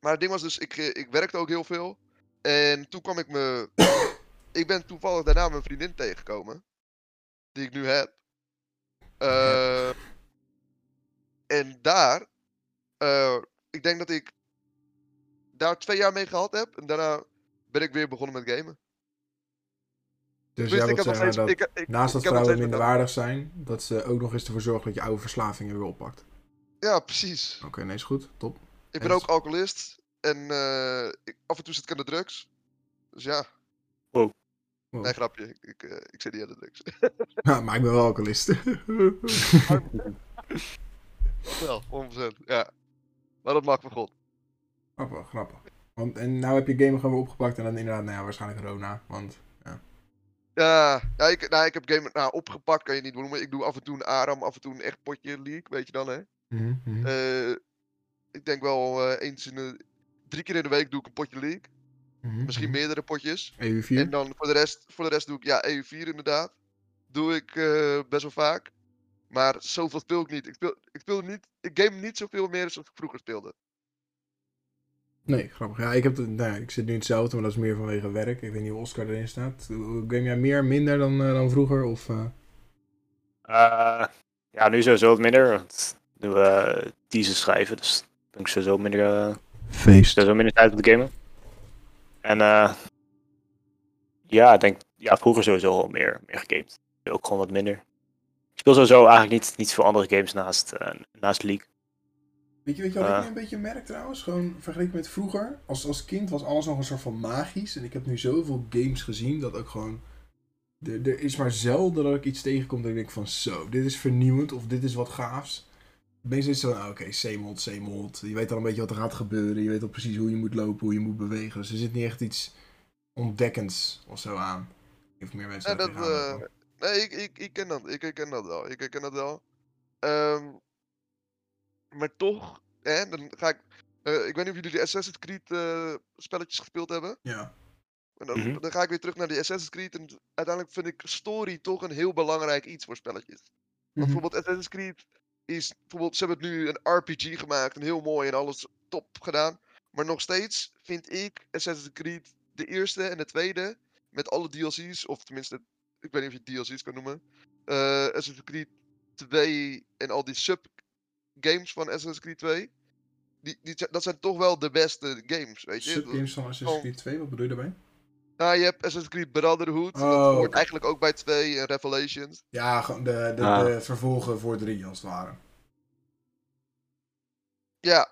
Maar het ding was dus, ik, eh, ik werkte ook heel veel. En toen kwam ik me. ik ben toevallig daarna mijn vriendin tegengekomen. Die ik nu heb. Eh, en daar. ik denk dat ik. Daar twee jaar mee gehad heb. En daarna ben ik weer begonnen met gamen. Dus jij ik wilt zeggen steeds. dat ik, ik, naast dat vrouwen minderwaardig zijn, dat ze ook nog eens ervoor zorgen dat je oude verslavingen weer oppakt. Ja, precies. Oké, nee, is goed. Top. Ik ben En- ook alcoholist. En eh, ik, af en toe zit ik aan de drugs. Dus ja. Wow. Nee, grapje. Ik, ik, eh, ik zit niet aan de drugs. Ja, maar ik ben wel alcoholist. Wel, 100%. Ja. Maar dat mag van God. grappig, grappig. Want, en nou heb je game gewoon weer opgepakt en dan inderdaad, nou ja, waarschijnlijk Rona. Want Ja, ja ik, nou, ik heb game nou, opgepakt, kan je niet noemen. Ik doe af en toe een ARAM, af en toe een echt potje League, weet je dan, hè. Mhm, mhm. Eh, ik denk wel eh, eens in de... Drie keer in de week doe ik een potje League. Mhm, Misschien meerdere potjes. EU4? En dan voor de rest, voor de rest doe ik, ja, EU4 inderdaad. Doe ik eh, best wel vaak. Maar zoveel speel ik niet. Ik speel, ik speel niet, ik game niet zoveel meer als ik vroeger speelde. Nee, grappig. Ja, ik, heb het, nou, ik zit nu in hetzelfde, maar dat is meer vanwege werk. Ik weet niet hoe Oscar erin staat. Game jij meer, minder dan, eh, dan vroeger? Of, eh? Eh, ja, nu sowieso wat minder. Want nu we teasers schrijven, dus ben ik sowieso minder, eh, Feest. sowieso minder tijd op de gamen. En eh, ja, ik denk, ja, vroeger sowieso al meer, meer gegamed. Ook gewoon wat minder. Ik speel sowieso eigenlijk niet, niet veel andere games naast, eh, naast League. Weet je, weet je wat ik Eh. nu een beetje merk trouwens? Gewoon vergeleken met vroeger. Als, als kind was alles nog een soort van magisch. En ik heb nu zoveel games gezien dat ook gewoon... Er, er is maar zelden dat ik iets tegenkom dat ik denk van zo, dit is vernieuwend of dit is wat gaafs. Meestal is het zo, ah, oké, C-mod, C-mod. Je weet al een beetje wat er gaat gebeuren. Je weet al precies hoe je moet lopen, hoe je moet bewegen. Dus er zit niet echt iets ontdekkends of zo aan. Of meer mensen daar dat, eh, lopen. nee, ik, ik, ik ken dat. Ik herken dat wel. Ik herken dat wel. Ehm, maar toch, hè, dan ga ik... eh, ik weet niet of jullie de Assassin's Creed eh, spelletjes gespeeld hebben. Ja. En dan, Mhm. dan ga ik weer terug naar die Assassin's Creed. En uiteindelijk vind ik story toch een heel belangrijk iets voor spelletjes. Want Mhm. bijvoorbeeld Assassin's Creed is... Bijvoorbeeld, ze hebben het nu een RPG gemaakt. En heel mooi en alles top gedaan. Maar nog steeds vind ik Assassin's Creed de eerste en de tweede... Met alle DLC's, of tenminste... Ik weet niet of je DLC's kan noemen. eh Assassin's Creed 2 en al die sub-games van Assassin's Creed 2. Die, die, dat zijn toch wel de beste games, weet je. Subgames van Assassin's. Creed 2, wat bedoel je daarbij? Nou, je hebt Assassin's Creed Brotherhood. Oh, dat hoort eigenlijk ook bij 2 en Revelations. Ja, gewoon de, de, Ah. de vervolgen voor 3 als het ware. Ja,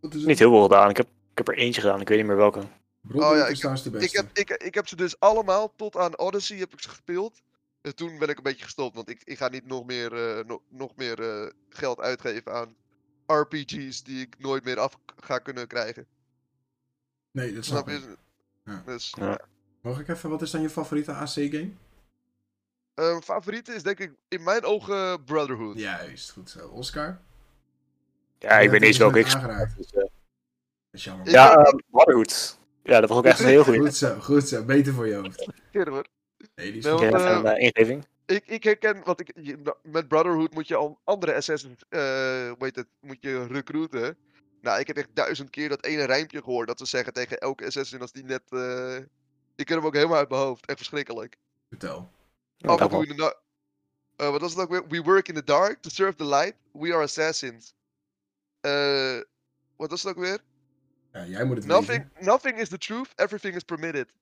is? Niet heel veel gedaan. Ik heb, ik heb er eentje gedaan, ik weet niet meer welke. Brotherhood Oh ja, is trouwens de beste. ik heb, ik, ik heb ze dus allemaal tot aan Odyssey heb ik ze gespeeld. En toen ben ik een beetje gestopt, want ik, ik ga niet nog meer, eh, nog, nog meer eh, geld uitgeven aan RPG's die ik nooit meer af ga kunnen krijgen. Nee, dat snap Snap ik. je? Ja. Dus, Ja. Mag ik even, wat is dan je favoriete AC-game? eh, favoriete is denk ik in mijn ogen Brotherhood. Juist, goed zo. Oscar? Ja, ik weet niet eens welke ik. Dus, eh, Dat is jammer. Ja, Brotherhood. Ja, dat was ook echt een heel goed. Goed zo, goed zo. Beter voor je hoofd. Keer hoor. Nee, die is Even eh, een eh, ingeving. Ik Ik, herken, want ik, je- met Brotherhood moet je al andere assassins, eh hoe heet het, moet je recruiten. Nou, ik heb echt duizend keer dat ene rijmpje gehoord dat ze zeggen tegen elke assassin als die net... eh, ik ken hem ook helemaal uit mijn hoofd, echt verschrikkelijk. Vertel. Ja, Af en dat toe wel. in de na- eh, wat was het ook weer? We work in the dark to serve the light. We are assassins. Eh, wat was het ook weer? Ja, jij moet het Nothing, weten. nothing is the truth, everything is permitted.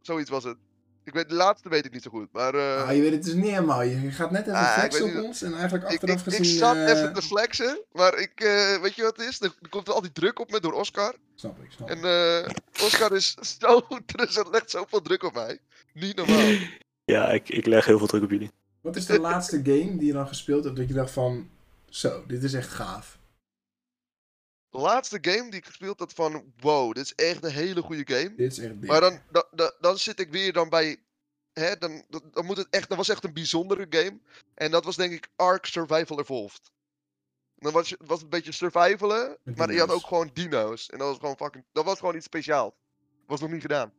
Zoiets was het. Ik weet, de laatste weet ik niet zo goed, maar... eh, Ah, je weet het dus niet helemaal. Je gaat net even Ah, ik flexen op niet- ons en eigenlijk ik, achteraf ik, gezien... ik zat eh, even te flexen, maar ik, eh, weet je wat het is? Er er komt altijd druk op me door Oscar. Snap ik, snap En ik. eh, Oscar is zo, er legt zoveel druk op mij. Niet normaal. Ja, ik, ik leg heel veel druk op jullie. Wat is de laatste game die je dan gespeeld hebt dat je dacht van... Zo, dit is echt gaaf. De laatste game die ik gespeeld had van, wow, dit is echt een hele goede game. Dit is echt dik. Maar dan, dan, dan, dan zit ik weer dan bij. Hè, dan, dan, moet het echt. Dat was echt een bijzondere game. En dat was denk ik Ark Survival Evolved. Dan was, je- was het een beetje survivalen. Met Maar je had ook gewoon dino's. En dat was gewoon fucking. Dat was gewoon iets speciaals. Was nog niet gedaan.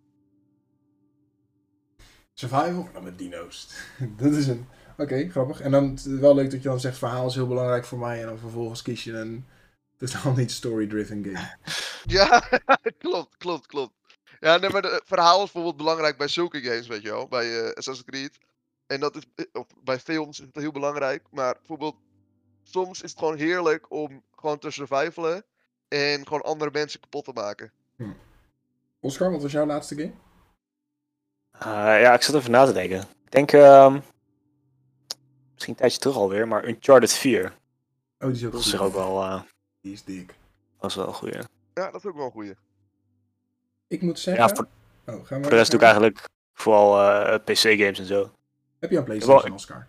Survival, dan met dino's. dat is een... Oké, grappig. En dan wel leuk dat je dan zegt, verhaal is heel belangrijk voor mij. En dan vervolgens kies je een totaal niet story-driven game. Ja, klopt, klopt, klopt. Ja, nee, maar het verhaal is bijvoorbeeld belangrijk bij zulke games, weet je wel. Bij eh, Assassin's Creed. En dat is. eh, Of bij films is het heel belangrijk. Maar bijvoorbeeld. Soms is het gewoon heerlijk om gewoon te survivalen. En gewoon andere mensen kapot te maken. Oscar, wat was jouw laatste game? Eh, ja, ik zat even na te denken. Ik denk, ehm, misschien een tijdje terug alweer, maar Uncharted 4. Oh, die is ook Dat goed. is er ook wel, eh, Die is dik. was wel een goeie. Ja, dat is ook wel een goeie. Ik moet zeggen... Ja, voor, oh, gaan we voor de rest doe ik eigenlijk vooral eh, PC-games en zo. Heb je een PlayStation, Wel, Oscar?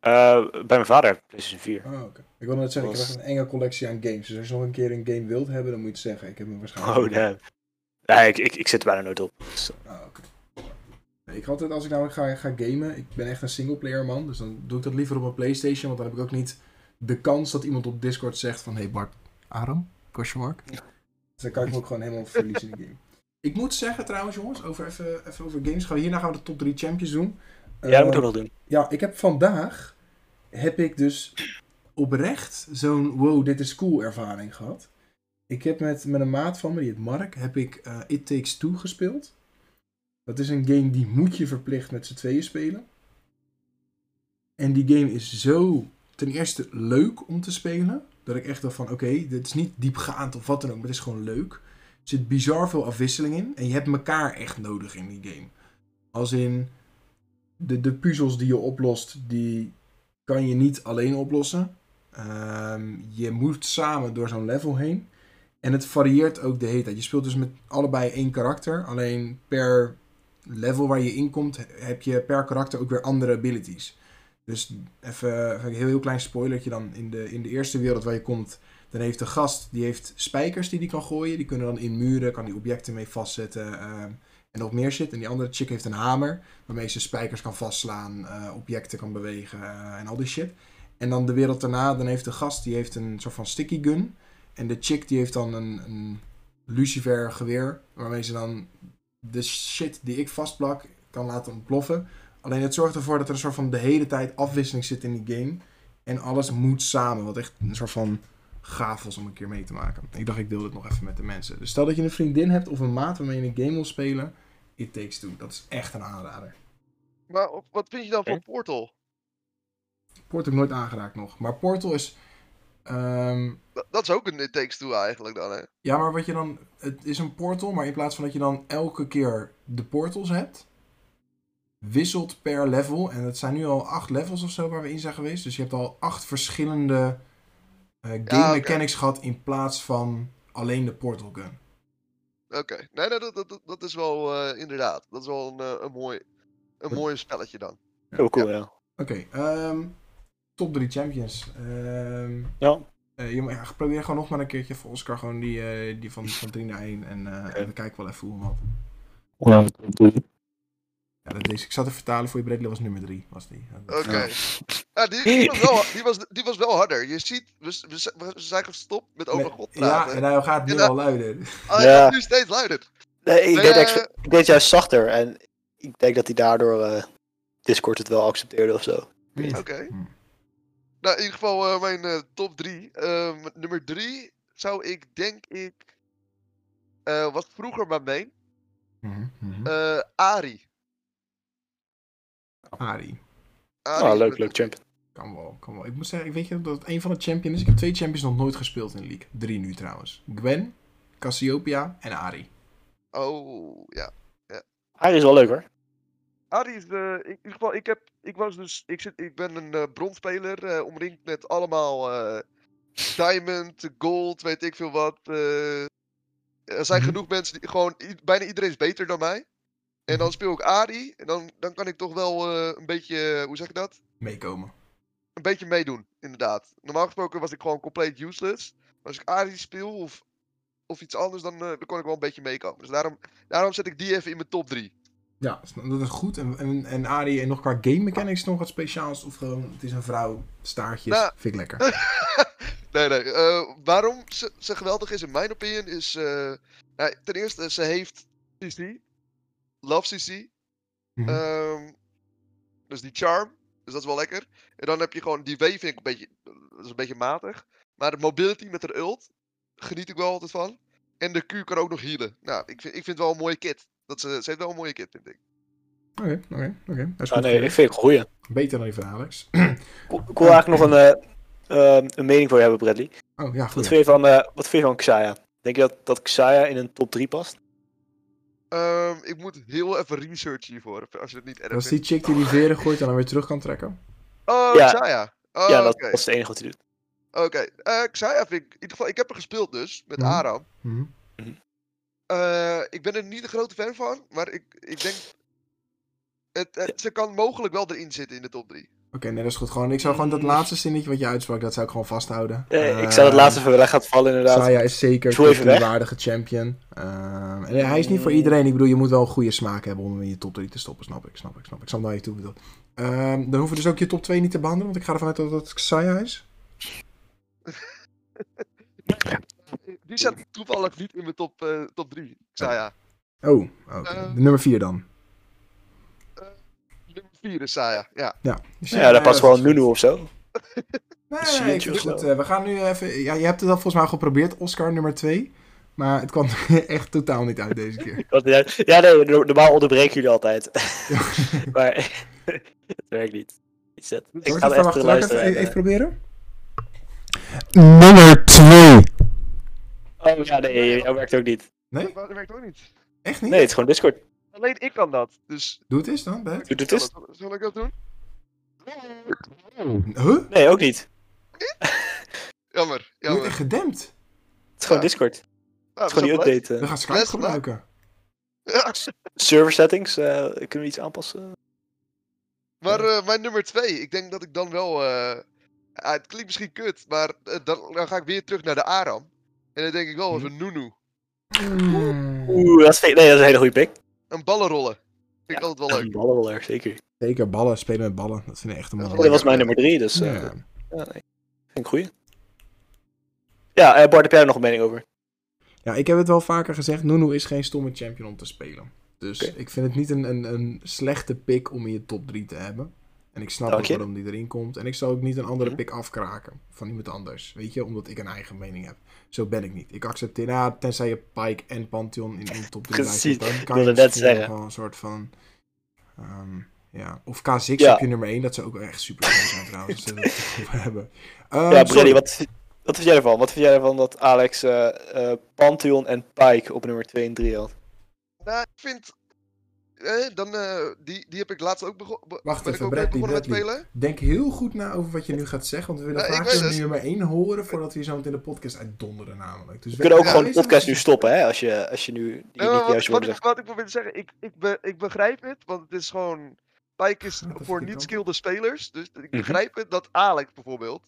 Eh, bij mijn vader, PlayStation 4. Oh, oké. Ik wilde net zeggen, ik heb echt een enge collectie aan games. Dus als je nog een keer een game wilt hebben, dan moet je het zeggen. Ik heb hem waarschijnlijk. Oh, damn. Nee, ik, ik, ik zit er bijna nooit op. Dus, Ah, oké. Nee, Ik altijd, als ik namelijk ga, ga gamen, ik ben echt een singleplayer man. Dus dan doe ik dat liever op mijn Playstation. Want dan heb ik ook niet de kans dat iemand op Discord zegt van... Hey Bart, Aram? Question mark? Dus dan kan ik me ook gewoon helemaal verliezen in de game. Ik moet zeggen trouwens jongens, over even, even over games. Gaan we, hierna gaan we de top 3 champions doen. ja, dat Eh, ik ook nog doen. Ja, ik heb vandaag heb ik dus oprecht zo'n wow, dit is cool ervaring gehad. Ik heb met, met een maat van me, die heet Mark, heb ik eh, It Takes Two gespeeld. Dat is een game die moet je verplicht met z'n tweeën spelen. En die game is zo ten eerste leuk om te spelen. Dat ik echt dacht van oké, dit is niet diepgaand of wat dan ook, maar het is gewoon leuk. Er zit bizar veel afwisseling in. En je hebt elkaar echt nodig in die game. Als in de, de puzzels die je oplost, die kan je niet alleen oplossen. Ehm, je moet samen door zo'n level heen. En het varieert ook de hele tijd. Je speelt dus met allebei één karakter. Alleen per level waar je in komt, he- heb je per karakter ook weer andere abilities. Dus even, een heel, heel klein spoilertje dan. In de, in de eerste wereld waar je komt, dan heeft de gast die heeft spijkers die die kan gooien. Die kunnen dan in muren, kan die objecten mee vastzetten. ehm, en nog meer shit. En die andere chick heeft een hamer waarmee ze spijkers kan vastslaan, eh, objecten kan bewegen eh, en al die shit. En dan de wereld daarna, dan heeft de gast die heeft een soort van sticky gun. En de chick die heeft dan een, een lucifer geweer, waarmee ze dan de shit die ik vastplak kan laten ontploffen. Alleen het zorgt ervoor dat er een soort van de hele tijd afwisseling zit in die game. En alles moet samen, wat echt een soort van gaaf was om een keer mee te maken. Ik dacht ik deel dit nog even met de mensen. Dus stel dat je een vriendin hebt of een maat waarmee je een game wil spelen. It Takes Two. Dat is echt een aanrader. Maar wat vind je dan van. Portal? Portal heb ik nooit aangeraakt nog. Maar Portal is... ehm, Dat, dat is ook een It Takes Two eigenlijk dan, hè? ja, maar wat je dan... Het is een portal, maar in plaats van dat je dan elke keer de portals hebt... Wisselt per level. En het zijn nu al acht levels of zo waar we in zijn geweest. Dus je hebt al acht verschillende eh, game Ja, oké. mechanics gehad... in plaats van alleen de portal gun. Oké. Nee, nee, dat, dat, dat- is wel eh, inderdaad. Dat is wel een, eh, een, mooi, een mooi spelletje dan. Heel cool, ja. Oké, ehm, top 3 champions. Ehm Ja, eh, je moet- ja, probeer gewoon nog maar een keertje voor Oscar gewoon die, eh, die van, van 3 naar 1. En, eh, en we kijken wel even hoe wat. ja. Ja, dat is, ik zat te vertalen voor je Bradley was nummer 3. Was die. Oké. Ja. Ja, die, die, was wel, die, was, die was wel harder. Je ziet, we, we, we zijn gestopt met over God ja, praten. en hij gaat nu Ja, al luider. Oh, hij Ja. gaat nu steeds luider. Nee, ik, Nee, deed eh, ik deed juist zachter en ik denk dat hij daardoor eh, Discord het wel accepteerde of zo. Oké. Hm. Nou, in ieder geval eh, mijn top 3. nummer 3 zou ik, denk ik. eh was vroeger mijn main. Mhm, mhm. eh Ari. Ari. Ari Ah, leuk, leuk champion. Kan wel, kan wel. Ik moet zeggen, ik weet je dat het een van de champions is. Ik heb twee champions nog nooit gespeeld in de league. Drie nu trouwens. Gwen, Cassiopeia en Ari. Oh, ja. Hij is wel leuk hoor. Ari is, eh, in ieder geval, ik, heb, ik was dus, ik, zit, ik ben een eh bronspeler, eh, omringd met allemaal eh, diamond, gold, weet ik veel wat. eh. er zijn Mhm. genoeg mensen die gewoon, bijna iedereen is beter dan mij. En dan speel ik Ari, en dan, dan kan ik toch wel eh, een beetje, eh, hoe zeg je dat? Meekomen. Een beetje meedoen, inderdaad. Normaal gesproken was ik gewoon compleet useless. Maar als ik Ari speel of, of iets anders, dan, eh, dan kon ik wel een beetje meekomen. Dus daarom, daarom zet ik die even in mijn top 3. Ja, dat is goed. En, en, en Ari, en nog qua game mechanics nog wat speciaals? Of gewoon, het is een vrouw, staartjes, Nou, vind ik lekker. nee, nee. waarom ze, ze geweldig is, in mijn opinion, is... nou, ten eerste, ze heeft CC. Love CC. Mhm. ehm, dus die charm. Dus dat is wel lekker. En dan heb je gewoon... Die W vind ik een beetje... Dat is een beetje matig. Maar de mobility met haar ult... Geniet ik wel altijd van. En de Q kan ook nog healen. Nou, ik vind, ik vind het wel een mooie kit. Dat ze, ze heeft wel een mooie kit, vind ik. Oké, oké, oké. Dat is Ah, goed. nee, ik vind het goeie. Beter dan die van Alex. Ik wil eigenlijk nog een, eh, ehm, een mening voor je hebben, Bradley. Oh ja, Wat goed. vind je van, eh, wat vind je van Xayah? Denk je dat, dat Xayah in een top 3 past? Ehm, ik moet heel even researchen hiervoor. Als je het niet erg Dat is die chick die die veren gooit en dan weer terug kan trekken. Oh, Ja. Xayah. Oh, ja, dat, is het enige wat hij doet. Oké, eh Xayah vind ik... In ieder geval, ik heb er gespeeld dus, met Mhm. Aram. Mhm. Eh, ik ben er niet een grote fan van, maar ik, ik denk... Het, het- ze kan mogelijk wel erin zitten in de top 3. Oké, nee, dat is goed. Gewoon, ik zou gewoon dat laatste zinnetje wat je uitsprak, dat zou ik gewoon vasthouden. Eh, ik zou het laatste weg gaan vallen inderdaad. Saya is zeker een waardige champion. Ehm, en hij is niet voor iedereen. Ik bedoel, je moet wel een goede smaak hebben om hem in je top 3 te stoppen. Snap ik, snap ik, snap ik. Ik snap naar je toe bedoel. Ehm dan hoeven we dus ook je top 2 niet te behandelen, want ik ga ervan uit dat het Saya is. Die staat toevallig niet in mijn top, eh, top 3, Xayah. Oh, oké. Eh. Nummer 4 dan. Nummer 4 is Saya, ja. Ja, dus Ja, daar past wel een. Nunu of zo. Nee, nee, ik het het goed. Eh, we gaan nu even... Ja, je hebt het al volgens mij al geprobeerd, Oscar nummer 2. Maar het kwam echt totaal niet uit deze keer. Ja, nee, no- normaal onderbreken jullie altijd. maar het werkt niet. Iets zet. Ik ga even, laat ik luisteren. even, en, even proberen. Nummer 2. eh, Oh ja, nee, dat werkt ook niet. Nee? Dat werkt ook niet. Echt niet? Nee, het is gewoon Discord. Alleen ik kan dat, dus... Doe het eens dan, Bert. Doe het Zal, eens. het- zal ik dat doen? Huh? Nee, ook niet. Jammer, het jammer. echt gedempt. Het is gewoon Ja. Discord Het Nou, is gewoon die update. We eh. gaan Skype gebruiken. Ja, server settings, eh, kunnen we iets aanpassen? maar eh, mijn nummer 2, ik denk dat ik dan wel... eh, ah, het klinkt misschien kut, maar dan, dan ga ik weer terug naar de Aram. En dan denk ik wel Mhm. even Nunu. Mm. Oeh, dat is, nee, dat is een hele goede pick. Een ballenrollen. Vind ik Ja, altijd wel leuk. Een ballenroller, zeker. Zeker, ballen, spelen met ballen. Dat vind ik echt een mooie. Dat was mijn nummer drie, dus eh, Ja. ja, nee. vind ik een goeie. Ja, eh, Bart, heb jij er nog een mening over? Ja, ik heb het wel vaker gezegd. Nunu is geen stomme champion om te spelen. Dus Oké. ik vind het niet een, een, een slechte pick om in je top 3 te hebben. En ik snap ook waarom die erin komt. En ik zal ook niet een andere Mhm. pick afkraken van iemand anders. Weet je, omdat ik een eigen mening heb. Zo ben ik niet. Ik accepteer, nou, tenzij je Pike en Pantheon in een top 3 lijst Precies, dan ik kan je wilde net zeggen. een soort van... ehm, ja. Of K6 Ja. heb je nummer 1. Dat zou ook echt super cool zijn trouwens. we dat over hebben. Ehm, ja, sorry. Brady, wat, wat vind jij ervan? Wat vind jij ervan dat Alex eh, eh, Pantheon en Pike op nummer 2 en 3 had? Nou, ik vind... Eh, dan, eh, die, die heb ik laatst ook begonnen. Wacht ben ik even, ook mee Bradley, begonnen met Bradley. spelen. Denk heel goed na over wat je nu gaat zeggen, want we willen Ja, ik graag weet je het. nummer 1 horen voordat we je zo meteen de podcast uitdonderen namelijk. Dus We kunnen ook Ja, gewoon de podcast nu even- stoppen, hè? Als je, als je nu die Ja, niet maar juist wat, wat, woorden ik, zegt. wat ik probeer te zeggen, ik, ik, be, ik begrijp het, want het is gewoon... Pike is dat voor vind ik ook. niet-skillede spelers, dus ik Mhm. begrijp het dat Alex bijvoorbeeld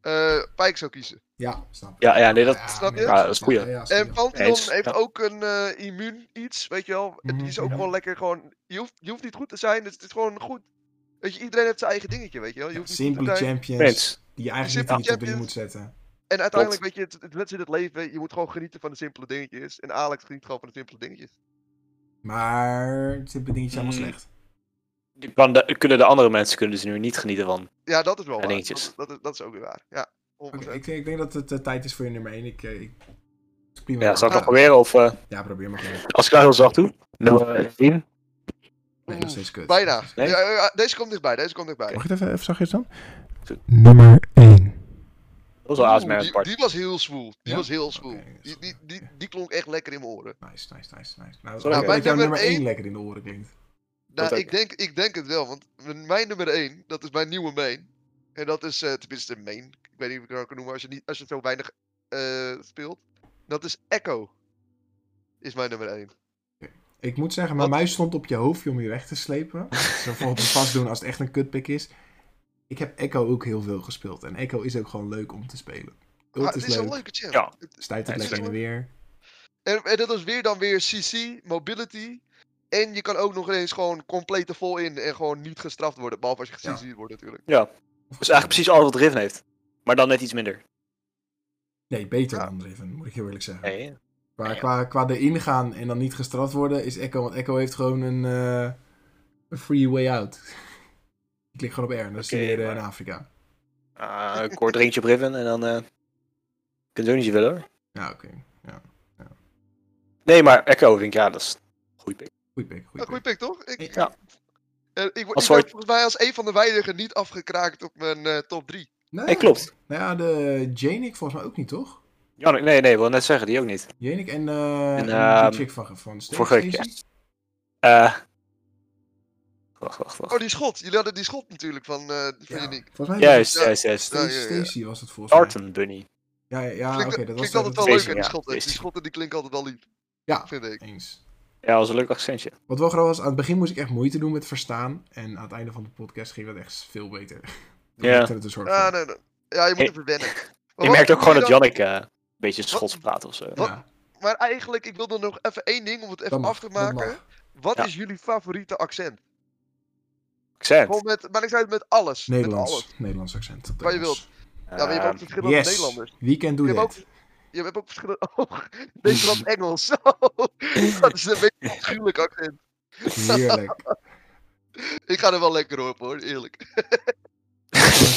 eh Pike zou kiezen. Ja, snap ik. Ja, ja, nee, dat... Snap je? Ja, dat is goed, ja. ja, En je. Pantheon Eens, heeft ja. ook een eh, immuun iets, weet je wel. En Die is ook Mhm. gewoon lekker gewoon... Je hoeft, je hoeft niet goed te zijn, dus het is gewoon goed. Weet je, iedereen heeft zijn eigen dingetje, weet je wel. Je Ja, hoeft simpele champions die je eigenlijk niet top 3 moet zetten. En uiteindelijk, weet je, het, het, het, in het leven, je moet gewoon genieten van de simpele dingetjes. En Alex geniet gewoon van de simpele dingetjes. Maar simpele dingetjes zijn allemaal Mm. slecht. Kan de, kunnen de andere mensen kunnen dus nu niet genieten van. Ja, dat is wel waar. dingetjes. Dat, dat, is, dat is ook weer waar. Ja, 100%. Oké, ik, ik denk dat het eh, tijd is voor je nummer 1. Ik, eh, ik, prima. Ja, zal ik dat proberen? Of eh, Ja, probeer maar gewoon. als ik nou heel zacht doe? Nummer 10. Nee, nog steeds kut. Bijna. Nee? Ja, deze komt dichtbij, deze komt dichtbij. Mag ik het even, even zachtjes dan? Nummer 1. Dat was wel Oeh, ASMR die, apart. die was heel swoel. Die Ja? was heel is die, die, die, die klonk echt lekker in mijn oren. Nice, nice, nice, nice. Nou, Sorry, mijn dat jouw nummer nummer 1 één- lekker in de oren klinkt. Nou, ik denk, ik denk het wel, want mijn- nummer 1, dat is mijn nieuwe main. En dat is, eh, tenminste main, ik weet niet of ik het nou kan noemen als je, niet, als je zo weinig eh, speelt. Dat is Echo. Is mijn nummer 1. Ik moet zeggen, mijn muis stond op je hoofdje om je weg te slepen. Zo bijvoorbeeld vast doen als het echt een kutpick is. Ik heb Echo ook heel veel gespeeld. En Echo is ook gewoon leuk om te spelen. Het is is een leuk. leuke champ. Ja. Het- Stuit het Ja, lekker het in de weer. En, en dat is weer dan weer CC, mobility. En je kan ook nog eens gewoon compleet er vol in en gewoon niet gestraft worden. Behalve als je Ja. gecc wordt natuurlijk. Ja. Dus eigenlijk precies alles wat Riven heeft. Maar dan net iets minder. Nee, beter Ja. dan Driven, moet ik heel eerlijk zeggen. Nee. Qua, Ja. qua, qua erin gaan en dan niet gestraft worden is Echo. Want Echo heeft gewoon een, eh, een free way out. Je klikt gewoon op R en dan zie je Oké, weer, eh, maar- in Afrika. Ah, een kort drinkje op Riven en dan... eh kun je zo niet je willen hoor. Ja, oké. Ja. Nee, maar Echo vind ik, ja, dat is een goede pick. Goeie pick, Een goeie goede pick. pick, toch? Ik, Ja. eh, ik, word- ik soort- volgens mij als een van de weinigen niet afgekraakt op mijn eh, top 3. Nee, klopt. Nou ja, de Janik volgens mij ook niet, toch? Ja, nee, nee, ik wil net zeggen, die ook niet. Janik en, eh en, En, die ehm, chick van, van Stacey. vorige week, ja. Eh wacht, wacht, wacht. Oh, die schot. Jullie hadden die schot natuurlijk van, eh van Ja, Unique. Volgens mij Juist, Ja. juist, juist. Stacey, Ja, ja, ja. Stacey was het volgens mij. Tartan Bunny. Ja, ja, ja oké. dat was klinkt dat altijd was- wel leuk, die schotten. Die schotten die klinken altijd wel lief. Ja, Vind ik. eens. Ja, dat was een leuk accentje. Wat wel grappig was, aan het begin moest ik echt moeite doen met verstaan. En aan het einde van de podcast ging dat echt veel beter. Ja. het een soort Ja, van. nee, nee. ja je moet Hey, even wennen. Je wat merkt ook doe gewoon dat Jannik eh, een beetje Schots praat of zo. Wat? Ja, Maar eigenlijk, ik wilde nog even één ding om het even mag, af te maken. Wat Ja. is jullie favoriete accent? Accent. Gewoon met, maar ik zei het met alles. Met Nederlands. alles. Nederlands accent. Wat je Engels. Ja, maar je hebt ook Eh, verschillende Yes, Nederlanders. weekend doe Je hebt, ook, dit. Je hebt ook verschillende... Oh, Nederlands Engels. dat is een beetje een afschuwelijk accent. Heerlijk. Ik ga er wel lekker op hoor, eerlijk.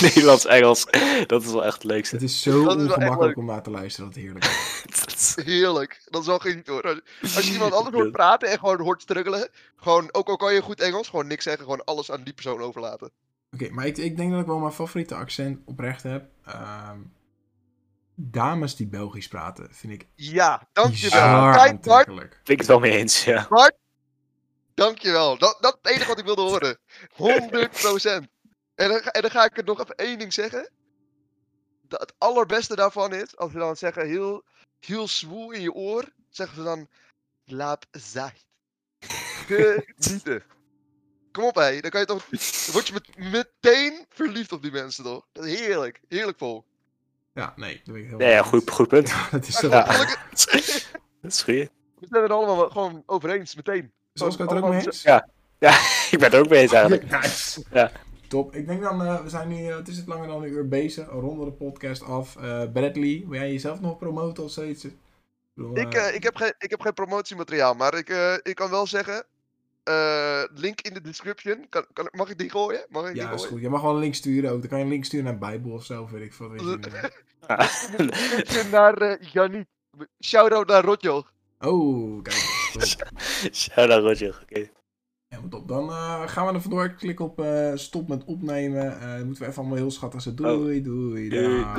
Nederlands-Engels. Dat is wel echt het leukste. Het is zo Dat ongemakkelijk om naar te luisteren. Dat is heerlijk. Heerlijk. Dat is wel geniet hoor. Als, als je iemand anders hoort praten en gewoon hoort struggelen. Gewoon, ook al kan je goed Engels, gewoon niks zeggen. Gewoon alles aan die persoon overlaten. Oké, maar ik, ik denk dat ik wel mijn favoriete accent oprecht heb. Ehm, dames die Belgisch praten, vind ik Ja, dankjewel. Kijk Bart. Vind ik het wel mee eens, ja. dankjewel. Dat, dat is het enige wat ik wilde horen. 100%. En dan, ga- en dan ga ik het nog even één ding zeggen. Dat het allerbeste daarvan is, als ze dan zeggen heel, heel zwoel in je oor, zeggen ze dan, laat zacht. Genieten. Kom op hé, dan kan je toch, dan word je met, meteen verliefd op die mensen toch? Dat is heerlijk, heerlijk vol. Ja, nee, dat ben ik heel Nee, ja, goed, goed punt. Dat is zo. Ja. Dat is goed. we zijn het allemaal wel gewoon over eens, meteen. Zoals ik het er ook mee eens? Ja. Ik ben het er ook mee eens eigenlijk. Nice. Ja. Top. Ik denk dan, eh, we zijn nu, eh, het is het langer dan een uur bezig. Ronden de podcast af. Eh, Bradley, wil jij jezelf nog promoten of zoiets? Ik, bedoel, Ik, eh, eh, ik, heb geen, ik heb geen promotiemateriaal, maar ik, eh, ik kan wel zeggen. Eh, link in de description. Kan, kan, mag ik die gooien? Mag ik die ja, is gooien? goed. Je mag wel een link sturen ook. Dan kan je een link sturen naar Bijbel of zo, weet ik veel. Weet je. Linkje naar eh Yannick. Shout-out naar Rotjoch. Oh, kijk. Top. Shout out Roger. Oké. Ja, maar top. Dan eh, gaan we er vandoor. Klik op eh, stop met opnemen. Eh, dan moeten we even allemaal heel schattig zeggen. Doei, doei, Doei, dag. doei.